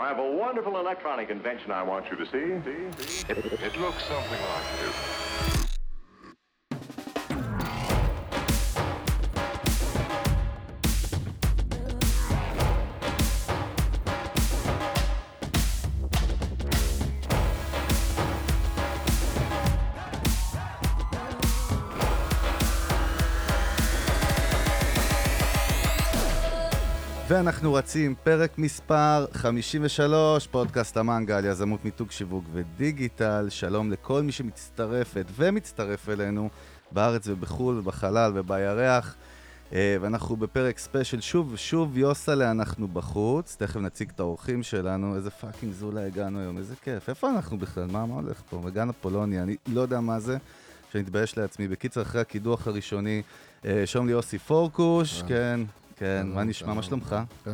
I have a wonderful electronic invention I want you to see. See? See? It, it looks something like this. ואנחנו רצים, פרק מספר 53, פודקאסט המנגל על יזמות מיתוג שיווק ודיגיטל. שלום לכל מי שמצטרפת ומצטרף אלינו בארץ ובחו"ל ובחלל ובירח. אה, ואנחנו בפרק ספיישל, שוב, שוב יוסלה, אנחנו בחוץ, תכף נציג את האורחים שלנו, איזה fucking זולה הגענו היום, איזה כיף. איפה אנחנו בכלל? מה, מה הולך פה? הגענו פולוניה, אני לא יודע מה זה, שאני מתבייש לעצמי. בקיצר, אחרי הקידוח הראשוני, אה, שלום לי יוסי פורקוש, כן, כן, מה נשמע, מה שלומך? כן,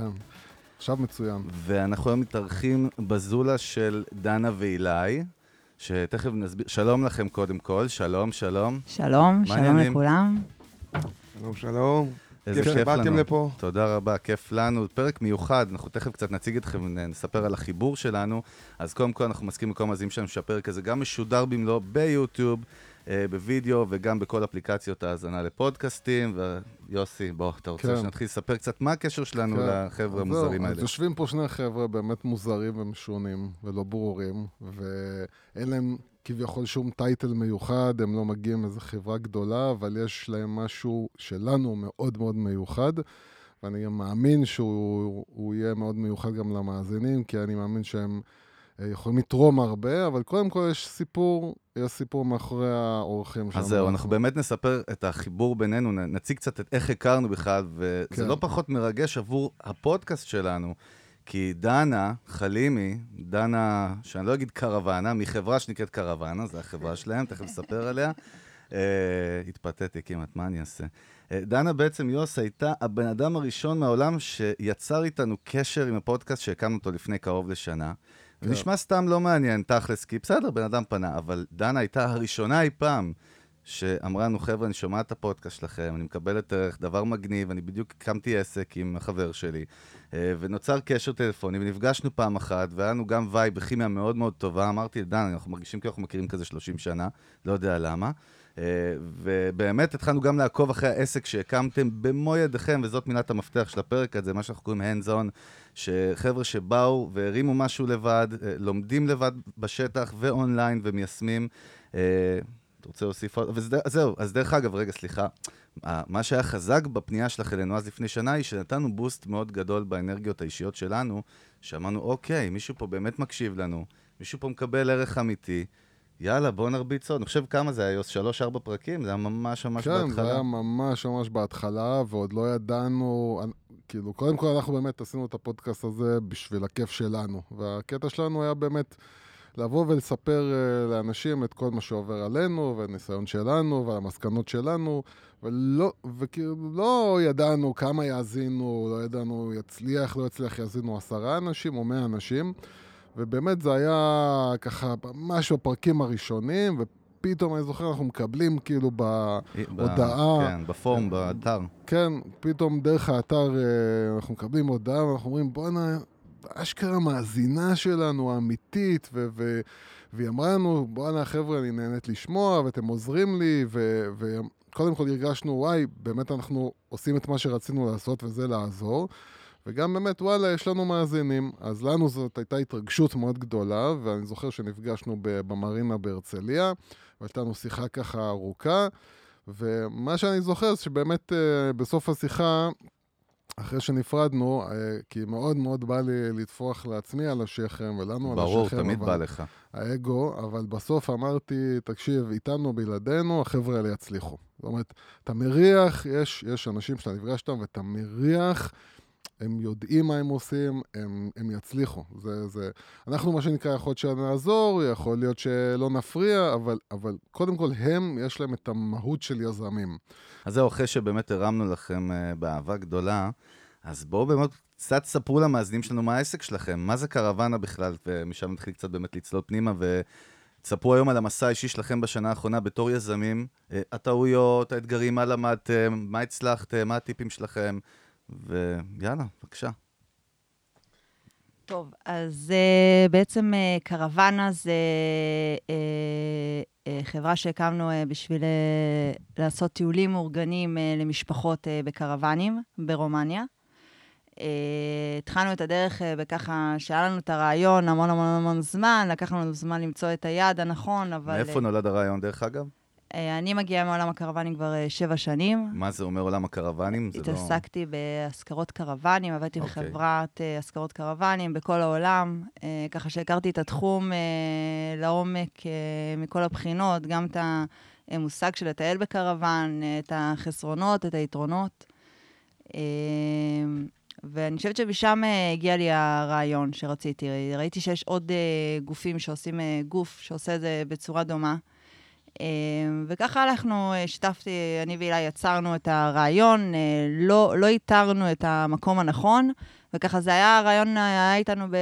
עכשיו מצוין. ואנחנו היום מתארחים בזולה של דנה ואילי, שתכף נסביר, שלום לכם קודם כל, שלום, שלום. שלום, שלום? לכולם. שלום, שלום. איזה כיף כיף לנו. לפה. תודה רבה, כיף לנו. פרק מיוחד, אנחנו תכף קצת נציג אתכם, נספר על החיבור שלנו. אז קודם כל אנחנו מסכימים לכל המאזינים שלנו שהפרק הזה גם משודר במלואו ביוטיוב, בווידאו וגם בכל אפליקציות ההאזנה לפודקאסטים. ויוסי, בוא, אתה רוצה כן. שנתחיל לספר קצת מה הקשר שלנו כן. לחבר'ה המוזרים האלה? אז יושבים פה שני חבר'ה באמת מוזרים ומשונים ולא ברורים, ואין להם כביכול שום טייטל מיוחד, הם לא מגיעים מאיזה חברה גדולה, אבל יש להם משהו שלנו מאוד מאוד מיוחד, ואני גם מאמין שהוא הוא יהיה מאוד מיוחד גם למאזינים, כי אני מאמין שהם אה, יכולים לתרום הרבה, אבל קודם כל יש סיפור, יש סיפור מאחורי האורחים שלנו. אז זהו, אנחנו באמת נספר את החיבור בינינו, נציג קצת את איך הכרנו בכלל, וזה כן. לא פחות מרגש עבור הפודקאסט שלנו, כי דנה חלימי, דנה, שאני לא אגיד קרוואנה, מחברה שנקראת קרוואנה, זו החברה שלהם, תכף נספר עליה. אה, התפתיתי כמעט, מה אני אעשה? אה, דנה בעצם, יוס, הייתה הבן אדם הראשון מהעולם שיצר איתנו קשר עם הפודקאסט שהקמנו אותו לפני קרוב לשנה. כן. ונשמע סתם לא מעניין, תכלס, כי בסדר, בן אדם פנה, אבל דנה הייתה הראשונה אי פעם שאמרה לנו, חבר'ה, אני שומעת את הפודקאסט שלכם, אני מקבלת ערך, דבר מגניב, אני בדיוק הקמתי עסק עם החבר שלי, אה, ונוצר קשר טלפוני, ונפגשנו פעם אחת, והיה לנו גם vibe וכימיה מאוד מאוד טובה. אמרתי לדנה, אנחנו מרגישים כאילו אנחנו מכירים כזה 30 שנה, לא יודע למה. אה, ובאמת התחלנו גם לעקוב אחרי העסק שהקמתם במו ידיכם, וזאת מילת המפתח של הפרק הזה, מה שאנחנו קוראים hands on, שחבר'ה שבאו והרימו משהו לבד, אה, לומדים לבד בשטח ואונליין ומיישמים. אה, אתה רוצה להוסיף עוד? וזה- אז דרך אגב, רגע, סליחה. מה שהיה חזק בפנייה שלך אלינו אז לפני שנה, היא שנתנו בוסט מאוד גדול באנרגיות האישיות שלנו, שאמרנו, אוקיי, מישהו פה באמת מקשיב לנו, מישהו פה מקבל ערך אמיתי, יאללה, בוא נרביץ עוד. אני חושב כמה זה היה, יוס? שלוש, ארבע פרקים? זה היה ממש ממש כן, בהתחלה. זה היה ממש ממש בהתחלה, ועוד לא ידענו, כאילו, קודם כל אנחנו באמת עשינו את הפודקאסט הזה בשביל הכיף שלנו, והקטע שלנו היה באמת לבוא ולספר אה, לאנשים את כל מה שעובר עלינו, והניסיון שלנו, והמסקנות שלנו, ולא, וכאילו, לא ידענו כמה יאזינו, לא ידענו יצליח, לא יצליח, יאזינו עשרה אנשים או מאה אנשים, ובאמת זה היה ככה ממש בפרקים הראשונים, ופתאום אני זוכר, אנחנו מקבלים כאילו ב... ב- הודעה. כן, בפורום, באתר. כן, פתאום דרך האתר אה, אנחנו מקבלים הודעה ואנחנו אומרים, בואנה, אשכרה מאזינה שלנו האמיתית, ו- ו- והיא אמרה לנו, בואנה חבר'ה, אני נהנית לשמוע, ואתם עוזרים לי, ו- וקודם כל הרגשנו, וואי, באמת אנחנו עושים את מה שרצינו לעשות, וזה לעזור. וגם באמת, וואלה, יש לנו מאזינים. אז לנו זאת הייתה התרגשות מאוד גדולה, ואני זוכר שנפגשנו במרינה בהרצליה, והייתה לנו שיחה ככה ארוכה, ומה שאני זוכר זה שבאמת אה, בסוף השיחה, אחרי שנפרדנו, אה, כי מאוד מאוד בא לי לטפוח לעצמי על השכם, ולנו על ברור, השכם, תמיד אבל בא לך. האגו, אבל בסוף אמרתי, תקשיב, איתנו בלעדינו, החבר'ה האלה יצליחו. זאת אומרת, אתה מריח, יש, יש אנשים שאתה נפגש איתם, ואתה מריח, הם יודעים מה הם עושים, הם, הם יצליחו. זה, זה... אנחנו, מה שנקרא, יכול להיות שנעזור, יכול להיות שלא נפריע, אבל, אבל קודם כל, הם, יש להם את המהות של יזמים. אז זהו, אחרי שבאמת הרמנו לכם אה, באהבה גדולה, אז בואו באמת קצת ספרו למאזינים שלנו מה העסק שלכם, מה זה קרוואנה בכלל, ומשם נתחיל קצת באמת לצלול פנימה, ותספרו היום על המסע האישי שלכם בשנה האחרונה בתור יזמים, אה, הטעויות, האתגרים, מה למדתם, מה הצלחתם, מה הטיפים שלכם, ויאללה, בבקשה. טוב, אז uh, בעצם uh, קרוונה זה uh, uh, חברה שהקמנו uh, בשביל uh, לעשות טיולים מאורגנים uh, למשפחות uh, בקרוונים ברומניה. Uh, התחלנו את הדרך uh, בככה שהיה לנו את הרעיון המון המון המון זמן, לקח לנו זמן למצוא את היעד הנכון, אבל... מאיפה נולד הרעיון, דרך אגב? אה, אני מגיעה מעולם הקרוונים כבר אה, שבע שנים. מה זה אומר עולם הקרוונים? לא... התעסקתי בהשכרות קרוונים, עבדתי אוקיי. בחברת אה, השכרות קרוונים בכל העולם, ככה שהכרתי את התחום לעומק מכל הבחינות, גם את המושג של לטייל בקרוון, את החסרונות, את היתרונות. ואני חושבת שמשם הגיע לי הרעיון שרציתי. ראיתי שיש עוד גופים שעושים, גוף שעושה את זה בצורה דומה. אה, וככה הלכנו, אה, שיתפתי, אני והילה יצרנו את הרעיון, אה, לא, לא איתרנו את המקום הנכון, וככה זה היה, הרעיון היה איתנו ב,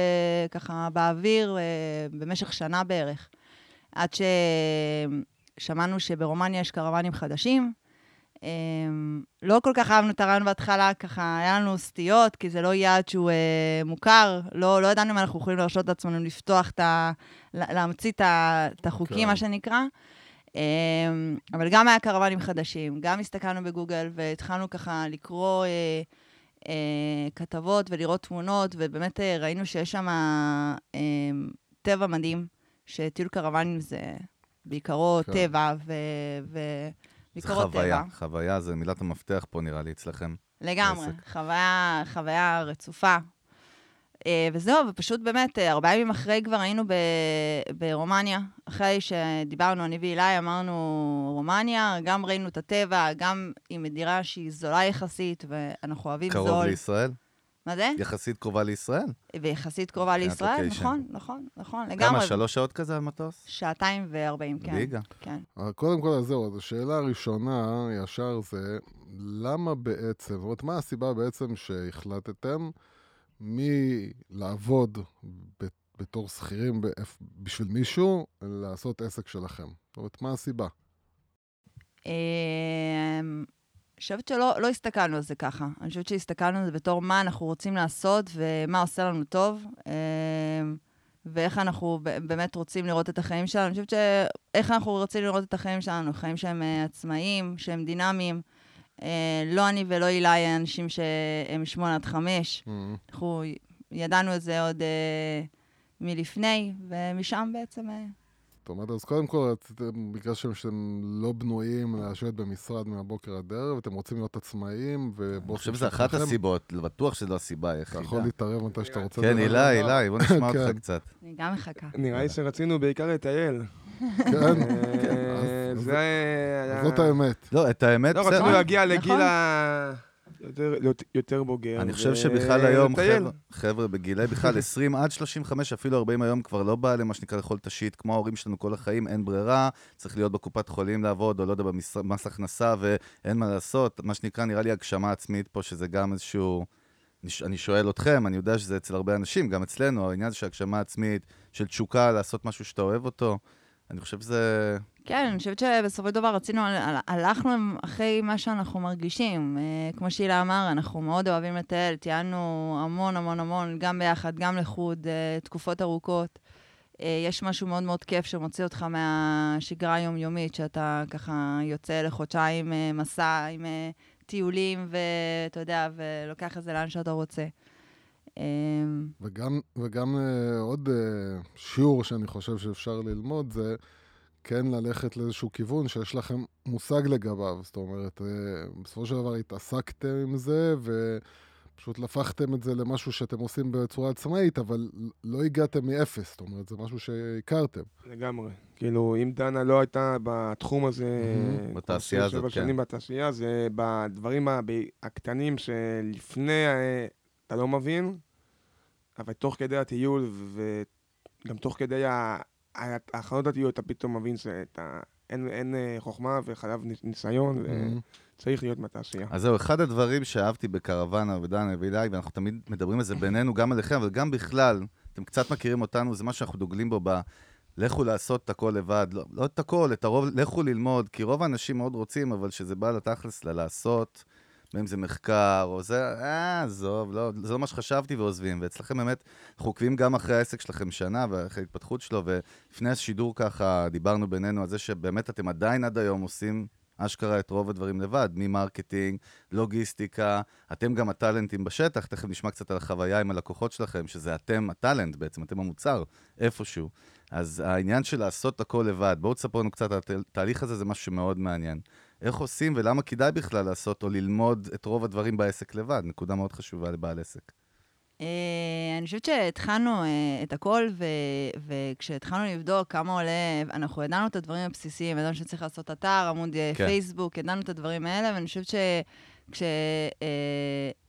ככה באוויר אה, במשך שנה בערך. עד ששמענו שברומניה יש קרוונים חדשים. אה, לא כל כך אהבנו את הרעיון בהתחלה, ככה היה לנו סטיות, כי זה לא יעד שהוא אה, מוכר, לא, לא ידענו אם אנחנו יכולים להרשות לעצמנו לפתוח את ה... להמציא את את החוקים, כן. מה שנקרא. אמ, אבל גם היה קרוונים חדשים, גם הסתכלנו בגוגל והתחלנו ככה לקרוא אה, אה, כתבות ולראות תמונות, ובאמת אה, ראינו שיש שם אה, טבע מדהים, שטיול קרוונים זה בעיקרו כן. טבע ו... ו... זה חוויה. טבע. חוויה זה מילת המפתח פה, נראה לי, אצלכם. לגמרי. חוויה, חוויה רצופה. אה, וזהו, ופשוט באמת, אה, ארבעה ימים אחרי כבר היינו ב, ברומניה. אחרי שדיברנו, אני ואילי, אמרנו רומניה, גם ראינו את הטבע, גם עם מדירה שהיא זולה יחסית, ואנחנו אוהבים קרוב זול. לישראל? מה זה? יחסית קרובה לישראל? ויחסית קרובה לישראל, לוקיישן. נכון, נכון, נכון, כמה, לגמרי. שלוש שעות כזה על מטוס? שעתיים וארבעים, כן. ליגה. כן. אבל קודם כל, זהו, אז השאלה הראשונה ישר זה, למה בעצם, זאת אומרת, מה הסיבה בעצם שהחלטתם מלעבוד בתור שכירים בשביל מישהו, לעשות עסק שלכם? זאת אומרת, מה הסיבה? אמ, חושבת שלא לא הסתכלנו על זה ככה. אני חושבת שהסתכלנו על זה בתור מה אנחנו רוצים לעשות ומה עושה לנו טוב, אמ, ואיך אנחנו באמת רוצים לראות את החיים שלנו. אני חושבת שאיך אנחנו רוצים לראות את החיים שלנו, חיים שהם אה, עצמאיים, שהם דינמיים. אה, לא אני ולא אילי אנשים שהם משמונה עד חמש. אנחנו ידענו את זה עוד אה, מלפני, ומשם בעצם... אה, זאת אומרת, אז קודם כל, רציתם, בגלל שהם- שאתם לא בנויים לשבת במשרד מהבוקר עד ערב, אתם רוצים להיות עצמאיים, ובאופן אני חושב שזו אחת הסיבות, בטוח שזו הסיבה אתה היחידה. יכול להתערב מתי שאתה רוצה. כן, אגב. אילי, בוא נשמע אותך כן. קצת. אני גם מחכה. נראה לי שרצינו בעיקר לטייל. כן, אז- זה היה... זאת האמת. לא, את האמת, לא, בסדר. רצינו להגיע נכון. לגיל ה... יותר- יותר בוגר. אני חושב שבכלל היום. חבר'ה- בגילי בכלל 20 עד 35, אפילו 40 היום כבר לא בא למה שנקרא לאכול את השיט, כמו ההורים שלנו כל החיים, אין ברירה, צריך להיות בקופת חולים לעבוד, או לא יודע, במס הכנסה, ואין מה לעשות. מה שנקרא, נראה לי הגשמה עצמית פה, שזה גם איזשהו... אני שואל אתכם, אני יודע שזה אצל הרבה אנשים, גם אצלנו, העניין הזה של הגשמה עצמית, של תשוקה, לעשות משהו שאתה אוהב אותו, אני חושב שזה... כן, אני חושבת שבסופו של דבר רצינו, הל- הלכנו אחרי מה שאנחנו מרגישים. אה, כמו שהילה אמר, אנחנו מאוד אוהבים לטייל, טיילנו המון המון המון, גם ביחד, גם לחוד, אה, תקופות ארוכות. אה, יש משהו מאוד מאוד כיף שמוציא אותך מהשגרה היומיומית, שאתה ככה יוצא לחודשיים מסע עם טיולים, ואתה יודע, ולוקח את זה לאן שאתה רוצה. אה, וגם, וגם אה, עוד אה, שיעור שאני חושב שאפשר ללמוד זה כן ללכת לאיזשהו כיוון שיש לכם מושג לגביו. זאת אומרת, אה, בסופו של דבר התעסקתם עם זה ופשוט הפכתם את זה למשהו שאתם עושים בצורה עצמאית, אבל לא הגעתם מאפס. זאת אומרת, זה משהו שהכרתם. לגמרי. כאילו, אם דנה לא הייתה בתחום הזה... בתעשייה הזאת, כן. שנים בתעשייה, זה בדברים הקטנים שלפני אתה לא מבין, אבל תוך כדי הטיול וגם תוך כדי ההכנות לטיול, אתה פתאום מבין שאתה... אין, אין אה, חוכמה וחייב ניס- ניסיון, וצריך להיות בתעשייה. אז זהו, אחד הדברים שאהבתי בקרוונה ודנה ואילי, ואנחנו תמיד מדברים על זה בינינו, גם עליכם, אבל גם בכלל, אתם קצת מכירים אותנו, זה מה שאנחנו דוגלים בו ב... לכו לעשות את הכל לבד, לא, לא את הכל, את הרוב, לכו ללמוד, כי רוב האנשים מאוד רוצים, אבל כשזה בא לתכלס ללעשות, אם זה מחקר, או זה, אה, עזוב, לא, זה לא מה שחשבתי ועוזבים. ואצלכם באמת, אנחנו עוקבים גם אחרי העסק שלכם שנה ואחרי ההתפתחות שלו, ולפני השידור ככה דיברנו בינינו על זה שבאמת אתם עדיין עד היום עושים אשכרה את רוב הדברים לבד, מ marketing, לוגיסטיקה, אתם גם הטאלנטים בשטח, תכף נשמע קצת על החוויה עם הלקוחות שלכם, שזה אתם הטאלנט בעצם, אתם המוצר, איפשהו. אז העניין של לעשות הכל לבד, בואו תספרו לנו קצת על התהליך הזה, זה משהו שמאוד מעניין. איך עושים ולמה כדאי בכלל לעשות או ללמוד את רוב הדברים בעסק לבד? נקודה מאוד חשובה לבעל עסק. Uh, אני חושבת שהתחלנו uh, את הכל, וכשהתחלנו לבדוק כמה עולה, אנחנו ידענו את הדברים הבסיסיים, ידענו שצריך לעשות אתר, עמוד אה, כן. פייסבוק, ידענו את הדברים האלה, ואני חושבת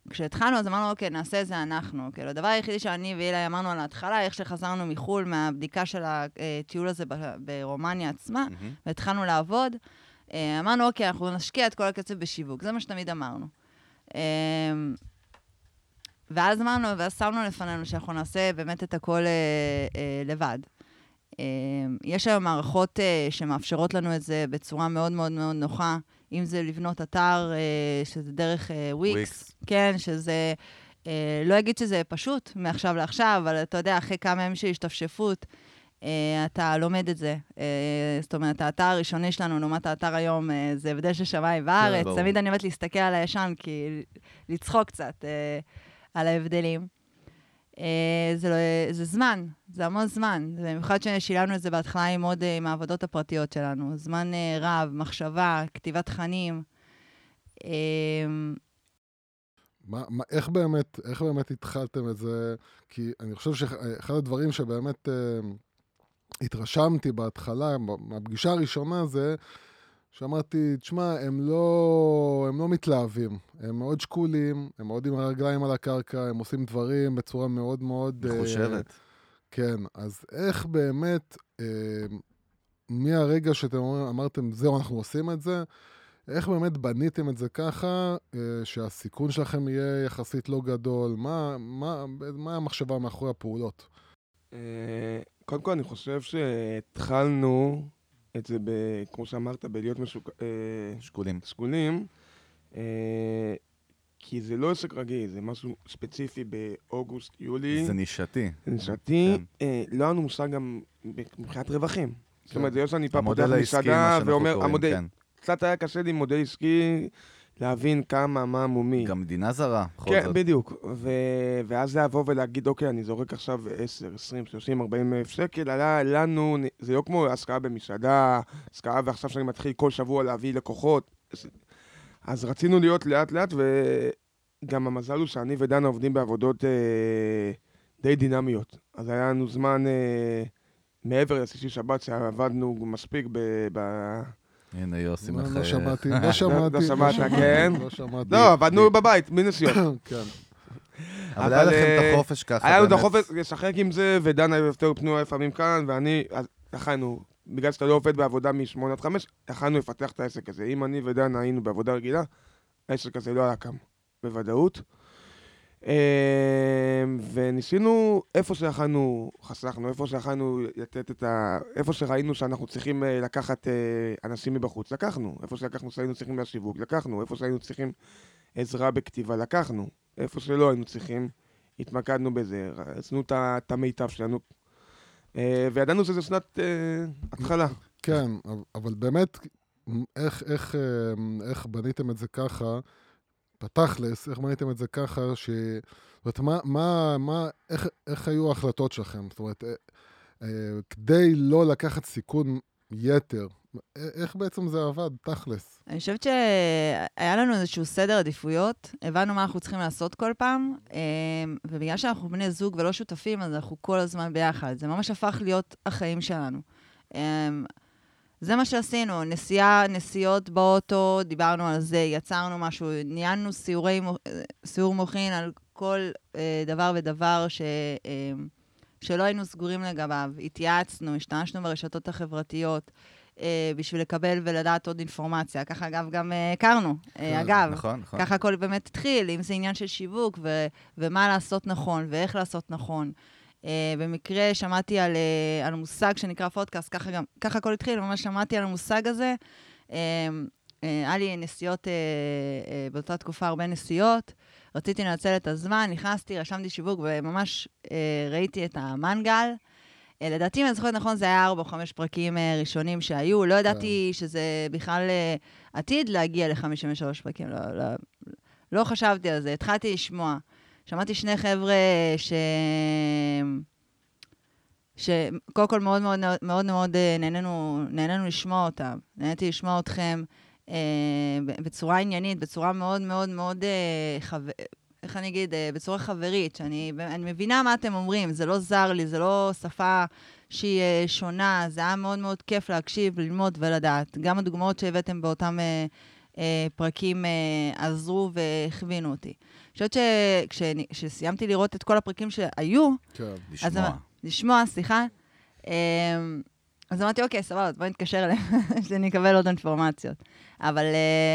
שכשהתחלנו, אז אמרנו, אוקיי, נעשה את זה אנחנו. כאילו, הדבר היחידי שאני ואילי אמרנו על ההתחלה, איך שחזרנו מחו"ל, מהבדיקה של הטיול הזה ברומניה עצמה. והתחלנו לעבוד, אמרנו, אוקיי, אנחנו נשקיע את כל הקצב בשיווק, זה מה שתמיד אמרנו. Uh, ואז אמרנו, ואז שמנו לפנינו שאנחנו נעשה באמת את הכל אה, אה, לבד. אה, יש היום מערכות אה, שמאפשרות לנו את זה בצורה מאוד מאוד מאוד נוחה, אם זה לבנות אתר, אה, שזה דרך אה, וויקס, כן, שזה... אה, לא אגיד שזה פשוט מעכשיו לעכשיו, אבל אתה יודע, אחרי כמה ימים של השתפשפות, אתה לומד את זה. Uh, זאת אומרת, האתר הראשוני שלנו לעומת האתר היום, uh, זה הבדל של שמיים וארץ. תמיד אני אוהבת להסתכל על הישן, כי לצחוק קצת. Uh, על ההבדלים. Uh, זה, לא, זה זמן, זה המון זמן. במיוחד ששילמנו את זה בהתחלה עם עוד, uh, עם העבודות הפרטיות שלנו. זמן uh, רב, מחשבה, כתיבת תכנים. Uh, מה, מה, איך, באמת, איך באמת התחלתם את זה? כי אני חושב שאחד הדברים שבאמת uh, התרשמתי בהתחלה, מהפגישה הראשונה, זה שאמרתי, תשמע, הם לא, הם לא מתלהבים, הם מאוד שקולים, הם מאוד עם הרגליים על הקרקע, הם עושים דברים בצורה מאוד מאוד... מחושבת. Uh, כן, אז איך באמת, uh, מהרגע שאתם אמרתם, זהו, אנחנו עושים את זה, איך באמת בניתם את זה ככה, uh, שהסיכון שלכם יהיה יחסית לא גדול? מה, מה, מה המחשבה מאחורי הפעולות? קודם כל, אני חושב שהתחלנו... את זה, ב, כמו שאמרת, בלהיות משוק... אה, שקולים. שקולים, אה, כי זה לא עסק רגיל, זה משהו ספציפי באוגוסט, יולי. זה נישתי. זה נישתי. כן. אה, לא היה לנו מושג גם מבחינת רווחים. כן. זאת אומרת, זה לא שאני פעם פותח מסעדה ואומר, המודל... כן. קצת היה קשה לי מודל עסקי. להבין כמה, מה מומי. גם מדינה זרה, בכל כן, זאת. כן, בדיוק. ו... ואז לבוא ולהגיד, אוקיי, אני זורק עכשיו 10, 20, 30, 40 אלף שקל, עלה לנו, זה לא כמו השקעה במסעדה, השקעה ועכשיו שאני מתחיל כל שבוע להביא לקוחות. אז רצינו להיות לאט-לאט, וגם המזל הוא שאני ודנה עובדים בעבודות אה, די דינמיות. אז היה לנו זמן אה, מעבר לשישי שבת שעבדנו מספיק ב... ב הנה יוסי מחייך. לא שמעתי, לא שמעתי. לא שמעת, כן? לא שמעתי. לא, עבדנו בבית, מנסיון. כן. אבל היה לכם את החופש ככה, היה לנו את החופש לשחק עם זה, ודנה יותר פנויה לפעמים כאן, ואני, יכלנו, בגלל שאתה לא עובד בעבודה מ-8 עד 5, יכלנו לפתח את העסק הזה. אם אני ודנה היינו בעבודה רגילה, העסק הזה לא היה קם, בוודאות. אמ, וניסינו, איפה שיכלנו, חסכנו, איפה שיכלנו לתת את ה... איפה שראינו שאנחנו צריכים אה, לקחת אה, אנשים מבחוץ, לקחנו. איפה שלקחנו שהיינו צריכים לשיווק, לקחנו. איפה שהיינו צריכים עזרה בכתיבה, לקחנו. איפה שלא היינו צריכים, התמקדנו בזה, עשינו את המיטב שלנו. אה, וידענו שזה שנת התחלה. כן, אבל באמת, איך, איך, איך בניתם את זה ככה? בתכלס, איך בניתם את זה ככה, ש... זאת אומרת, מה, מה, מה, איך, איך היו ההחלטות שלכם? זאת אומרת, אה, אה, כדי לא לקחת סיכון יתר, איך בעצם זה עבד, תכלס? אני חושבת שהיה לנו איזשהו סדר עדיפויות, הבנו מה אנחנו צריכים לעשות כל פעם, אה, ובגלל שאנחנו בני זוג ולא שותפים, אז אנחנו כל הזמן ביחד. זה ממש הפך להיות החיים שלנו. אה, זה מה שעשינו, נסיעה, נסיעות באוטו, דיברנו על זה, יצרנו משהו, ניהלנו סיורי, סיור מוחין על כל אה, דבר ודבר ש, אה, שלא היינו סגורים לגביו. התייעצנו, השתמשנו ברשתות החברתיות אה, בשביל לקבל ולדעת עוד אינפורמציה. ככה, אגב, גם אה, הכרנו. אה, כן, אגב, נכון, נכון. ככה הכל באמת התחיל, אם זה עניין של שיווק ו, ומה לעשות נכון ואיך לעשות נכון. Uh, במקרה שמעתי על, uh, על מושג שנקרא פודקאסט, ככה, גם, ככה הכל התחיל, ממש שמעתי על המושג הזה. אה, היה לי נסיעות, אה, אה, באותה תקופה הרבה נסיעות, רציתי לנצל את הזמן, נכנסתי, רשמתי שיווק, וממש אה, ראיתי את המנגל. אה, לדעתי, אם אני זוכרת נכון, זה היה ארבע או חמש פרקים אה, ראשונים שהיו. לא ידעתי שזה בכלל אה, עתיד להגיע ל-53 פרקים. לא, לא, לא חשבתי על זה, התחלתי לשמוע. שמעתי שני חבר'ה ש... שקודם כל מאוד מאוד מאוד מאוד אה, נהנינו, נהנינו לשמוע אותם. נהניתי לשמוע אתכם אה, בצורה עניינית, בצורה מאוד מאוד מאוד, אה, חו... איך אני אגיד, אה, בצורה חברית, שאני אני מבינה מה אתם אומרים, זה לא זר לי, זה לא שפה שהיא אה, שונה, זה היה מאוד מאוד כיף להקשיב, ללמוד ולדעת. גם הדוגמאות שהבאתם באותם אה, אה, פרקים אה, עזרו והכווינו אותי. אני חושבת שכשסיימתי לראות את כל הפרקים שהיו, כן. לשמוע. לשמוע, סליחה. אמ, אז אמרתי, אוקיי, סבבה, בואי נתקשר אליהם, שאני אקבל עוד אינפורמציות. אבל...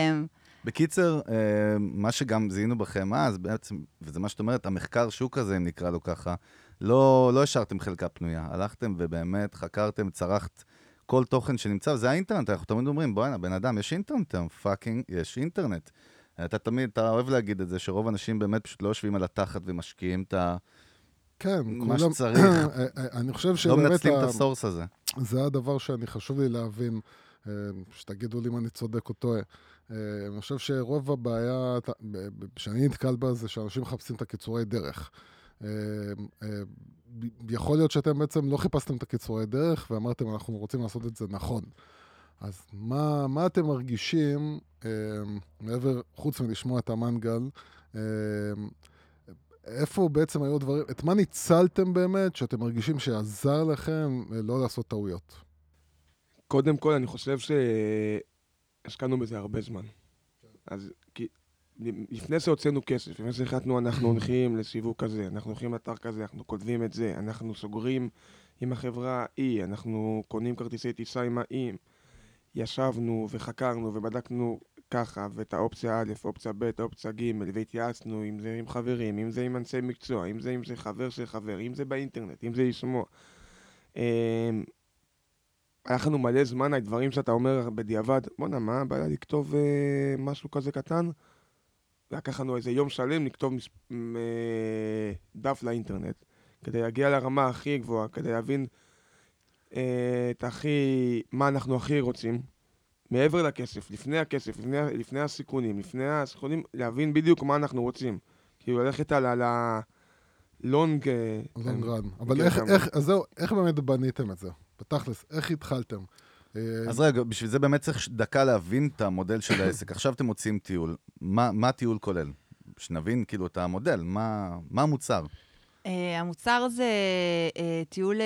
אמ, בקיצר, אה, מה שגם זיהינו בכם אז, בעצם, וזה מה שאת אומרת, המחקר שוק הזה, אם נקרא לו ככה, לא, לא השארתם חלקה פנויה. הלכתם ובאמת חקרתם, צרכת כל תוכן שנמצא, וזה האינטרנט, אנחנו תמיד אומרים, בוא'נה, בן אדם, יש אינטרנט fucking, יש אינטרנט. אתה תמיד, אתה אוהב להגיד את זה, שרוב האנשים באמת פשוט לא יושבים על התחת ומשקיעים את ה... כן, מה כולם- שצריך. אה, אה, אני חושב לא שבאמת... מנצלים את הסורס הזה. זה הדבר שאני חשוב לי להבין, אה, שתגידו לי אם אני צודק או טועה. אני חושב שרוב הבעיה שאני נתקל בה זה שאנשים מחפשים את הקיצורי דרך. יכול להיות שאתם בעצם לא חיפשתם את הקיצורי דרך ואמרתם אנחנו רוצים לעשות את זה נכון. אז מה, מה אתם מרגישים, אה, מעבר, חוץ מלשמוע את המנגל, אה, איפה בעצם היו דברים, את מה ניצלתם באמת, שאתם מרגישים שעזר לכם אה, לא לעשות טעויות? קודם כל, אני חושב שהשקענו בזה הרבה זמן. אז כי לפני שהוצאנו כסף, לפני שהחלטנו אנחנו הולכים לסיווג כזה, אנחנו הולכים לאתר כזה, אנחנו כותבים את זה, אנחנו סוגרים עם החברה E, אנחנו קונים כרטיסי טיסה עם האם, ישבנו וחקרנו ובדקנו ככה, ואת האופציה א', אופציה ב', אופציה ג', והתייעצנו אם זה עם חברים, אם זה עם אנשי מקצוע, אם זה אם זה חבר של חבר, אם זה באינטרנט, אם זה לשמוע. אמ, היה לנו מלא זמן על דברים שאתה אומר בדיעבד, בואנה, מה הבעיה לכתוב אה, משהו כזה קטן? לקח לנו איזה יום שלם לכתוב מס... מ... אה, דף לאינטרנט, כדי להגיע לרמה הכי גבוהה, כדי להבין את הכי... מה אנחנו הכי רוצים, מעבר לכסף, לפני הכסף, לפני, לפני הסיכונים, לפני הסיכונים, להבין בדיוק מה אנחנו רוצים. כאילו ללכת על ה... לונג... לונג רן. אבל איך. איך, אז זהו, איך באמת בניתם את זה? בתכלס, איך התחלתם? אה, אז רגע, בשביל זה באמת צריך דקה להבין את המודל של העסק. עכשיו אתם מוצאים טיול. מה מה הטיול כולל? שנבין כאילו את המודל, מה מה המוצר? Uh, המוצר זה uh, טיול, uh,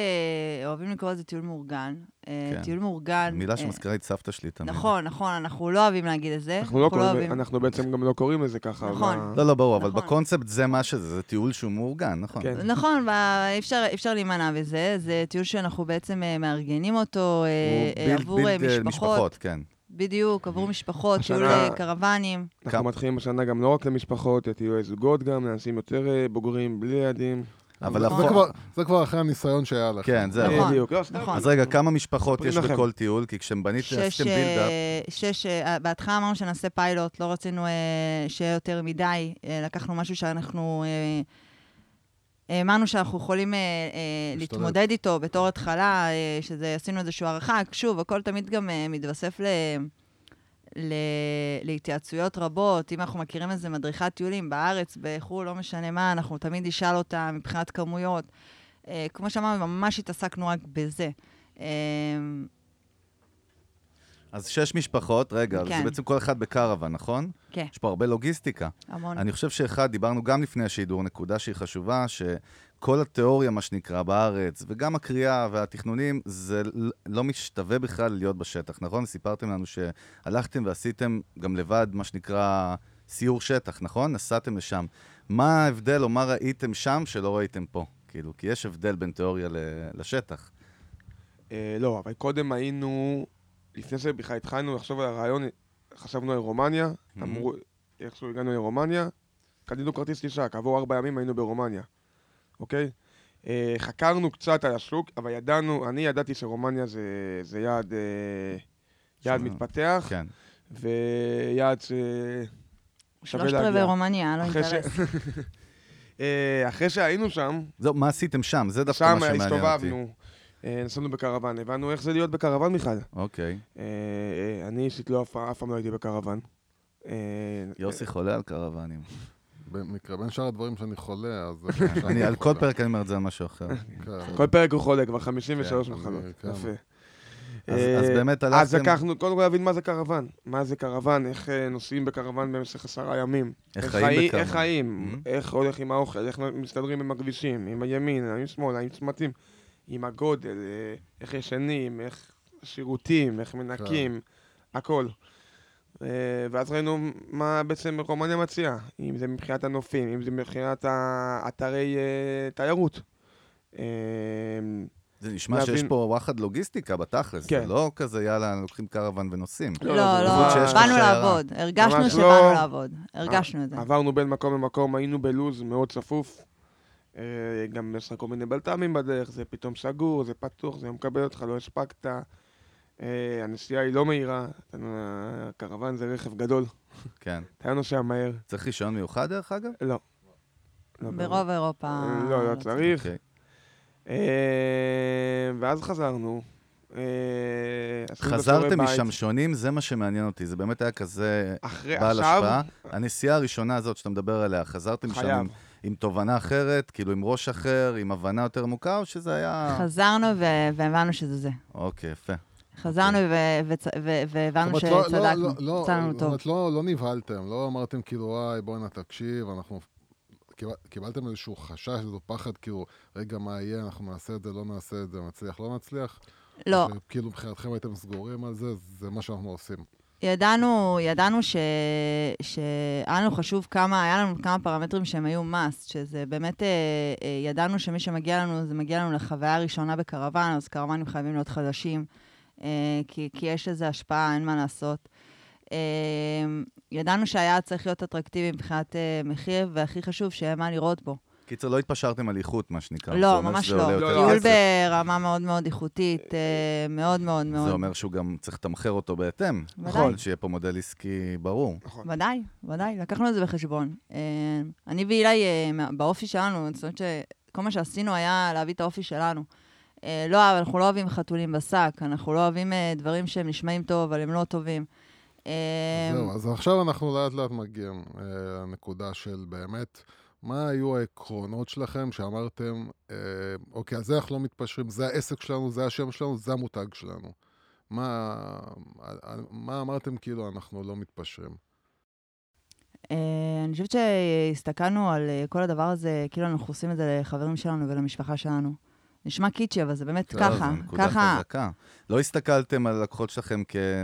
אוהבים לקרוא לזה טיול מאורגן. Uh, כן. טיול מאורגן. מילה אה, שמזכירה את סבתא שלי תמיד. נכון, נכון, אנחנו לא אוהבים להגיד את זה. אנחנו לא קוראים, אוהבים. אנחנו בעצם גם לא קוראים לזה ככה. נכון. ב- לא, לא, ברור, אבל נכון. בקונספט זה מה שזה, זה טיול שהוא מאורגן, נכון. כן. נכון, אי אפשר, אפשר להימנע בזה. זה טיול שאנחנו בעצם אה, מארגנים אותו אה, הוא אה, בילד- עבור אה, בילד, אה, משפחות. כן. בדיוק, עבור משפחות, טיול השנה- קרוונים. אנחנו כמה- מתחילים השנה גם לא רק למשפחות, יהיו זוגות גם, לאנשים יותר אה, בוגרים, בלי ילדים. אבל זה, הפו- כבר, זה כבר אחרי הניסיון שהיה לכם. כן, זהו. נכון, בדיוק, לא. נכון. אז רגע, כמה משפחות יש לכם. בכל טיול? כי כשבניתם, שש, עשיתם בילדאפ, אה, שש, אה, בהתחלה אמרנו שנעשה פיילוט, לא רצינו שיהיה יותר מדי. לקחנו משהו שאנחנו... האמנו שאנחנו יכולים אה, אה. להתמודד איתו בתור התחלה, אה, שזה עשינו איזושהי הערכה. שוב, הכל תמיד גם אה, מתווסף ל... ל... להתייעצויות רבות. אם אנחנו מכירים איזה מדריכת טיולים בארץ, בחו"ל, לא משנה מה, אנחנו תמיד נשאל אותה מבחינת כמויות. אה, כמו שאמרנו, ממש התעסקנו רק בזה. אה, אז שש משפחות, רגע, כן. זה בעצם כל אחד בקרוון, נכון? כן, יש פה הרבה לוגיסטיקה. המון. אני חושב שאחד, דיברנו גם לפני השידור, נקודה שהיא חשובה, שכל התיאוריה, מה שנקרא, בארץ, וגם הקריאה והתכנונים, זה לא משתווה בכלל להיות בשטח, נכון? סיפרתם לנו שהלכתם ועשיתם גם לבד, מה שנקרא, סיור שטח, נכון? נסעתם לשם. מה ההבדל, או מה ראיתם שם שלא ראיתם פה? כאילו, כי יש הבדל בין תיאוריה לשטח. אה, לא, אבל קודם היינו, לפני שבכלל התחלנו לחשוב על הרעיון, חשבנו על רומניה, Mhm. אמרו, איכשהו הגענו לרומניה, קנינו כרטיס טיסה, כעבור ארבע ימים היינו ברומניה, אוקיי? אה, חקרנו קצת על השוק, אבל ידענו, אני ידעתי שרומניה זה, זה יעד, אה, יעד שם- מתפתח, כן. ויעד ש... שווה שלושת רבעי להגיע. רומניה, לא אחרי ש- אינטרס. אה, אחרי שהיינו שם, זהו, מה עשיתם שם? זה דווקא שם מה שמעניין אותי. הסתובבנו, אה, נסענו בקרוון, הבנו איך זה להיות בקרוון בכלל. אוקיי. אה, אה, אני אישית לא, אף פעם לא הייתי בקרוון. אה, יוסי חולה על קרוונים. במקרה, בין שאר הדברים שאני חולה, אז... אני על כל פרק אני אומר את זה על משהו אחר. כן. כל פרק הוא חולה, כבר 53 כן, מחלות. כן. יפה. אז אה, אז באמת אז הלכתם, לקחנו, קודם כל להבין מה זה קרוון. מה זה קרוון, איך אה, נוסעים בקרוון במשך עשרה ימים. איך חי- חיים בקרוון. איך חיים, Mhm. איך הולך עם האוכל, איך מסתדרים עם הכבישים, עם הימין, עם שמאל, עם צמתים, עם הגודל, אה, איך ישנים, איך שירותים, איך מנקים, הכל. אה, ואז ראינו מה בעצם רומניה מציעה, אם זה מבחינת הנופים, אם זה מבחינת האתרי אה, תיירות. זה נשמע שיש להבין- פה וואחד לוגיסטיקה בתכלס. כן. זה לא כזה, יאללה, לוקחים קרוון ונוסעים. לא, לא, לא, שיש באנו. לעבוד. הרגשנו שבאנו לא. לעבוד. הרגשנו את זה. עברנו בין מקום למקום, היינו בלוז מאוד צפוף. אה, גם יש לך כל מיני בלת"מים בדרך, זה פתאום סגור, זה פתוח, זה מקבל אותך, לא הספקת. אה, הנסיעה היא לא מהירה, הקרוון זה רכב גדול, כן. אתה לא נוסע מהר. צריך רישיון מיוחד דרך אגב? לא. לא, ברוב אירופה... אה, לא, לא צריך. אוקיי. אה, ואז חזרנו. חזרתם. משם שונים, זה מה שמעניין אותי. זה באמת היה כזה אחרי, בעל עכשיו, השפעה. הנסיעה הראשונה הזאת שאתה מדבר עליה, חזרתם משם חייב. עם- תובנה אחרת, כאילו עם ראש אחר, עם הבנה יותר עמוקה, או שזה היה... חזרנו ו- והבנו שזה זה. אוקיי, יפה. חזרנו ו- וצ- ו- והבנו זאת אומרת, לא- לא- שצדקנו. לא- לא- יצא לנו זאת טוב. אומרת, נבהלתם, לא אמרתם כאילו, וואי, בואנה, תקשיב, אנחנו... קיבל- קיבלתם איזשהו חשש, איזשהו פחד, כאילו, רגע, מה יהיה, אנחנו נעשה את זה, לא נעשה את זה, נצליח, לא נצליח? לא, או שכאילו מבחינתכם הייתם סגורים על זה, זה מה שאנחנו עושים. ידענו, ידענו ש... שהיה לנו חשוב כמה, היה לנו כמה פרמטרים שהם היו must, שזה באמת, אה, אה, ידענו שמי שמגיע לנו, זה מגיע לנו לחוויה ראשונה בקרוון, אז קרוונים חייבים להיות חדשים, אה, כי, כי יש לזה השפעה, אין מה לעשות. ידענו שהיעד צריך להיות אטרקטיבי מבחינת מחיר, והכי חשוב, שיהיה מה לראות בו. קיצר, לא התפשרתם על איכות, מה שנקרא. לא, ממש לא. לא, טיול כסף. ברמה מאוד מאוד איכותית, אה, מאוד מאוד מאוד. זה אומר שהוא גם צריך לתמחר אותו בהתאם. ודאי. נכון, שיהיה פה מודל עסקי ברור. נכון. ודאי, ודאי, לקחנו את זה בחשבון. אה, אני ואילי, אה, באופי שלנו, זאת אומרת שכל מה שעשינו היה להביא את האופי שלנו. לא, אנחנו לא אוהבים חתולים בשק, אנחנו לא אוהבים דברים שהם נשמעים טוב, אבל הם לא טובים. זהו, אז עכשיו אנחנו לאט לאט מגיעים לנקודה של באמת, מה היו העקרונות שלכם שאמרתם, אה, אוקיי, על זה אנחנו לא מתפשרים, זה העסק שלנו, זה השם שלנו, זה המותג שלנו. מה, על- על- מה אמרתם כאילו אנחנו לא מתפשרים? אה, אני חושבת שהסתכלנו על אה, כל הדבר הזה, כאילו אנחנו עושים את זה לחברים שלנו ולמשפחה שלנו. נשמע קיצ'י, אבל זה באמת כן, ככה. זו נקודה ככה, חזקה. לא הסתכלתם על הלקוחות שלכם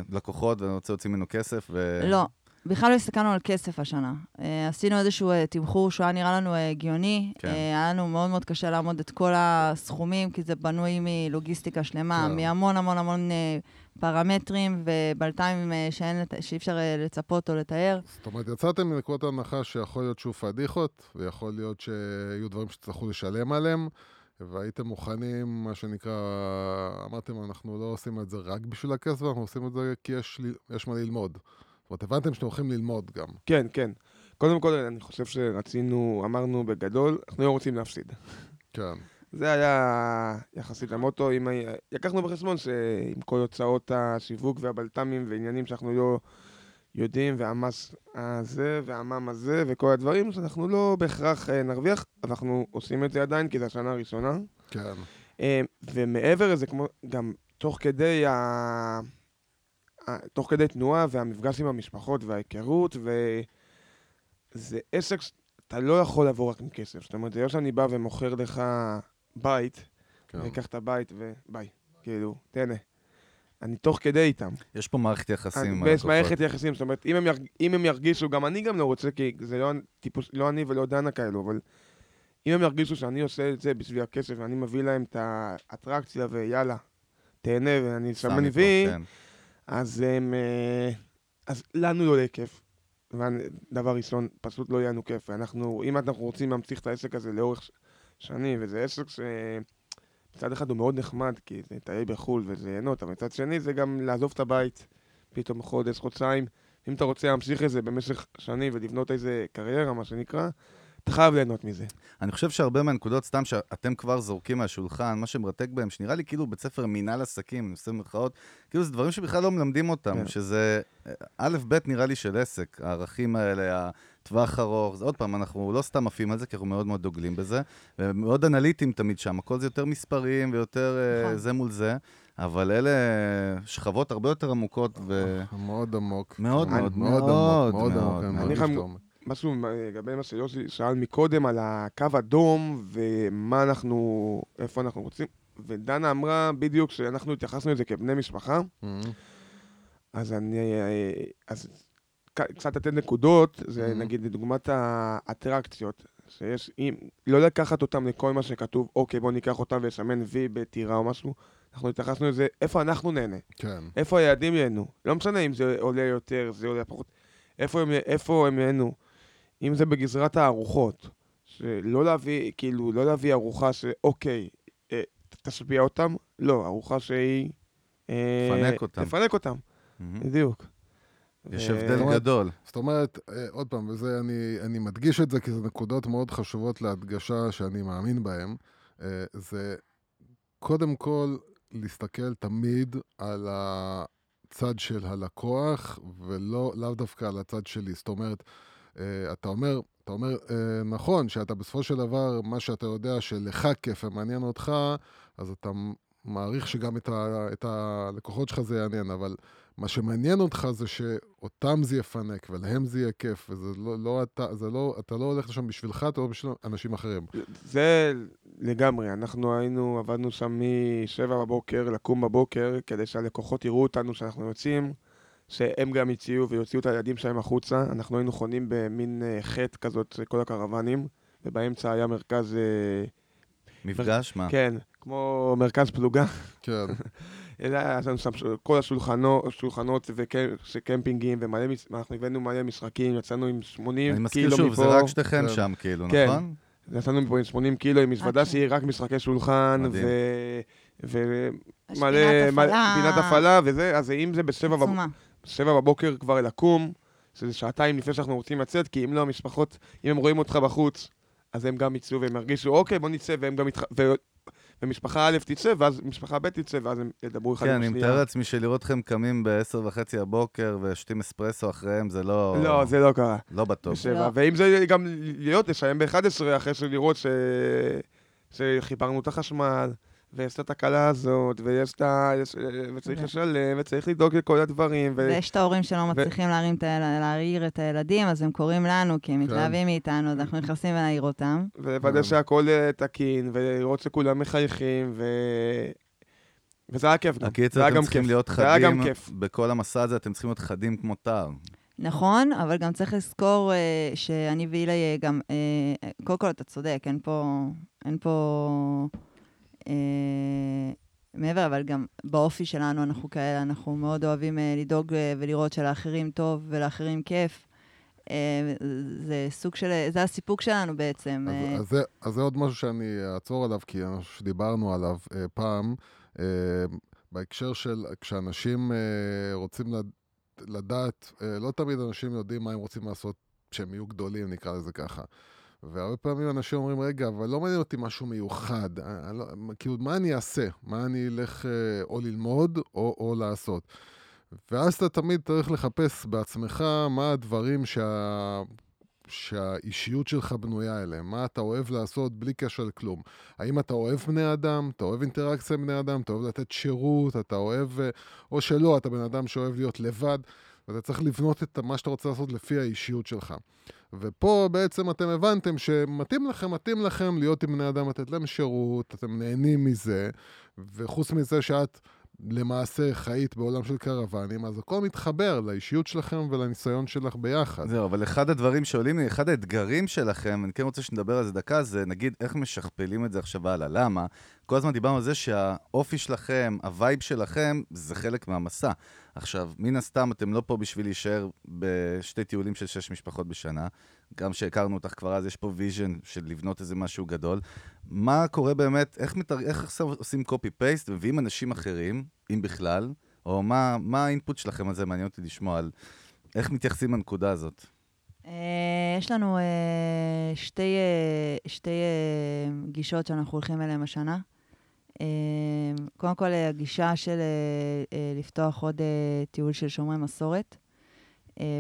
כלקוחות ואני רוצה להוציא ממנו כסף, ו... לא, בכלל לא הסתכלנו על כסף השנה. Uh, עשינו איזשהו uh, תמחור שהוא היה נראה לנו uh, הגיוני. כן. Uh, היה לנו מאוד מאוד קשה לעמוד את כל הסכומים, כי זה בנוי מלוגיסטיקה שלמה, כן. מהמון המון המון uh, פרמטרים ובלת"מים uh, שאין, שאי אפשר uh, לצפות או לתאר. זאת אומרת, יצאתם מנקודת הנחה שיכול להיות שהוא פדיחות, ויכול להיות שיהיו דברים שתצטרכו לשלם עליהם, והייתם מוכנים, מה שנקרא, אמרתם, אנחנו לא עושים את זה רק בשביל הכסף, אנחנו עושים את זה כי יש, יש מה ללמוד. אומרת, הבנתם שאתם הולכים ללמוד גם. כן, כן. קודם כל, אני חושב שרצינו, אמרנו בגדול, אנחנו לא רוצים להפסיד. כן. זה היה יחסית המוטו. אם היה- לקחנו בחשבון שעם כל הוצאות השיווק והבלת"מים ועניינים שאנחנו לא יודעים, והמס הזה והמם הזה וכל הדברים, שאנחנו לא בהכרח אה, נרוויח, אבל אנחנו עושים את זה עדיין, כי זו השנה הראשונה. כן. אה, ומעבר לזה, כמו גם תוך כדי ה... תוך כדי תנועה והמפגש עם המשפחות וההיכרות, וזה עסק שאתה לא יכול לבוא רק עם כסף. זאת אומרת, זה לא שאני בא ומוכר לך בית, כן. אני אקח את הבית וביי, כאילו, תהנה. אני תוך כדי איתם. יש פה מערכת יחסים הלקוחות. מערכת יחסים, זאת אומרת, אם הם, ירג... אם הם ירגישו, גם אני גם לא רוצה, כי זה לא טיפוס, לא אני ולא דנה כאלו, אבל אם הם ירגישו שאני עושה את זה בשביל הכסף, ואני מביא להם את האטרקציה, ויאללה, תהנה, ואני שם מביא, כן. אז הם... אה, אז לנו לא יהיה כיף. דבר ראשון, פשוט לא יהיה לנו כיף. ואנחנו, אם אנחנו רוצים להמשיך את העסק הזה לאורך ש- שנים, וזה עסק שמצד אחד הוא מאוד נחמד, כי זה לטייל בחו"ל וזה ליהנות, אבל מצד שני זה גם לעזוב את הבית פתאום חודש, חודשיים. אם אתה רוצה להמשיך את זה במשך שנים ולבנות איזה קריירה, מה שנקרא, אתה חייב ליהנות מזה. אני חושב שהרבה מהנקודות, סתם שאתם כבר זורקים מהשולחן, מה שמרתק בהם, שנראה לי כאילו בית ספר מינהל עסקים, אני עושה מירכאות, כאילו זה דברים שבכלל לא מלמדים אותם, כן. שזה אה, א', ב', נראה לי של עסק, הערכים האלה, הטווח ארוך, זה עוד פעם, אנחנו לא סתם עפים על זה, כי אנחנו מאוד מאוד דוגלים בזה, ומאוד אנליטיים תמיד שם, הכל זה יותר מספרים ויותר אה, נכון. זה מול זה, אבל אלה שכבות הרבה יותר עמוקות ו... מאוד עמוק. מאוד מאוד מאוד עמוק, מאוד עמוק. משהו לגבי מה שיוסי שאל מקודם על הקו אדום ומה אנחנו, איפה אנחנו רוצים, ודנה אמרה בדיוק שאנחנו התייחסנו לזה כבני משפחה, Mhm. אז אני, אה, אז ק- קצת לתת נקודות, זה Mhm. נגיד לדוגמת האטרקציות, שיש, אם, לא לקחת אותם לכל מה שכתוב, אוקיי בוא ניקח אותם ולסמן וי בטירה או משהו, אנחנו התייחסנו לזה, איפה אנחנו נהנה, כן. איפה הילדים ייהנו, לא משנה אם זה עולה יותר, זה עולה פחות, איפה הם, איפה הם ייהנו, אם זה בגזרת הארוחות, שלא להביא, כאילו, לא להביא ארוחה שאוקיי, אה, תשביע אותם, לא, ארוחה שהיא... אה, תפנק אותם. תפנק אותם, מהמם. בדיוק. יש ו- הבדל גדול. זאת אומרת, אה, עוד פעם, וזה, אני, אני מדגיש את זה כי זה נקודות מאוד חשובות להדגשה שאני מאמין בהן. אה, זה קודם כל להסתכל תמיד על הצד של הלקוח, ולא, לאו דווקא על הצד שלי. זאת אומרת, אה, אתה אומר, אתה אומר, אה, נכון, שאתה בסופו של דבר, מה שאתה יודע שלך כיף ומעניין אותך, אז אתה מעריך שגם את, ה, את הלקוחות שלך זה יעניין, אבל מה שמעניין אותך זה שאותם זה יפנק, ולהם זה יהיה כיף, וזה לא, לא אתה, זה לא, אתה לא הולך לשם בשבילך, אתה הולך בשביל אנשים אחרים. זה לגמרי, אנחנו היינו, עבדנו שם משבע בבוקר, לקום בבוקר, כדי שהלקוחות יראו אותנו שאנחנו יוצאים, שהם גם יציעו ויוציאו את הילדים שלהם החוצה. אנחנו היינו חונים במין אה, חטא כזאת, כל הקרוונים, ובאמצע היה מרכז, אה, מפגש? מה? כן, כמו מרכז פלוגה. כן, היה לנו שם כל השולחנות, שולחנות וקמפינגים, ומלא, אנחנו הבאנו מלא משחקים, יצאנו עם 80 אני מזכיר קילו שוב, מפה. זה רק שתיכם כן. שם, כאילו, כן. נכון? יצאנו מפה עם 80 קילו, עם מזוודה אוקיי. שהיא רק משחקי שולחן. ו... ומלא... פינת הפעלה פינת הפעלה וזה, אז אם זה בשבע עצומה. שבע בבוקר כבר לקום, שזה שעתיים לפני שאנחנו רוצים לצאת, כי אם לא, המשפחות, אם הם רואים אותך בחוץ, אז הם גם יצאו והם ירגישו, אוקיי, בוא נצא, והם גם יתח... ו... ומשפחה א' תצא, ואז משפחה ב' תצא, ואז הם ידברו אחד כן, עם אני השנייה. מתאר לעצמי שלראות אתכם קמים ב-10 וחצי הבוקר ושותים אספרסו אחריהם, זה לא... לא, זה לא קרה. לא בטוב. בשבע. לא. ואם זה גם להיות, לסיים ב-11, אחרי שלראות ש... שחיברנו את החשמל, ויש את התקלה הזאת, ויש את ה... יש- וצריך ו- לשלם, וצריך לדאוג לכל הדברים, ו... ויש את ההורים שלא מצליחים להרים את ה- להעיר את הילדים, אז הם קוראים לנו, כי הם מתלהבים מאיתנו, אז אנחנו נכנסים להעיר אותם. ולוודא שהכל אה, תקין, ולראות שכולם מחייכים, ו... וזה היה כיף גם. הקיצר, אתם גם צריכים כיף. להיות חדים. בכל המסע הזה, אתם צריכים להיות חדים כמו טר. נכון, אבל גם צריך לזכור אה, שאני ואילי אה, גם, אה, קודם כל אתה צודק, אין פה, אין פה אה, מעבר, אבל גם באופי שלנו אנחנו כאלה, אנחנו מאוד אוהבים אה, לדאוג אה, ולראות שלאחרים טוב ולאחרים כיף. אה, זה סוג של, זה הסיפוק שלנו בעצם. אה, אז, אז, זה, אז זה עוד משהו שאני אעצור עליו, כי אני חושב שדיברנו עליו אה, פעם, אה, בהקשר של כשאנשים אה, רוצים לד, לדעת, אה, לא תמיד אנשים יודעים מה הם רוצים לעשות כשהם יהיו גדולים, נקרא לזה ככה. והרבה פעמים אנשים אומרים, רגע, אבל לא מעניין אותי משהו מיוחד. אה, אני לא, כאילו, מה אני אעשה? מה אני אלך אה, או ללמוד או, או לעשות? ואז אתה תמיד צריך לחפש בעצמך מה הדברים שה... שהאישיות שלך בנויה אליהם, מה אתה אוהב לעשות בלי קשר לכלום. האם אתה אוהב בני אדם, אתה אוהב אינטראקציה עם בני אדם, אתה אוהב לתת שירות, אתה אוהב, אה, או שלא, אתה בן אדם שאוהב להיות לבד, ואתה צריך לבנות את מה שאתה רוצה לעשות לפי האישיות שלך. ופה בעצם אתם הבנתם שמתאים לכם, מתאים לכם להיות עם בני אדם, לתת להם שירות, אתם נהנים מזה, וחוץ מזה שאת למעשה חיית בעולם של קרוונים, אז הכל מתחבר לאישיות שלכם ולניסיון שלך ביחד. זהו, אבל אחד הדברים שעולים לי, אחד האתגרים שלכם, אני כן רוצה שנדבר על זה דקה, זה נגיד איך משכפלים את זה עכשיו הלאה. למה? כל הזמן דיברנו על זה שהאופי שלכם, ה vibe שלכם, זה חלק מהמסע. עכשיו, מן הסתם אתם לא פה בשביל להישאר בשתי טיולים של שש משפחות בשנה. גם שהכרנו אותך כבר אז, יש פה vision של לבנות איזה משהו גדול. מה קורה באמת, איך, מתאר... איך עושים copy-paste ומביאים אנשים אחרים, אם בכלל, או מה, מה ה input שלכם על זה? מעניין אותי לשמוע על איך מתייחסים לנקודה הזאת. אה, יש לנו אה, שתי, אה, שתי גישות שאנחנו הולכים אליהן השנה. אה, קודם כל, אה, הגישה של אה, אה, לפתוח עוד טיול של שומרי מסורת,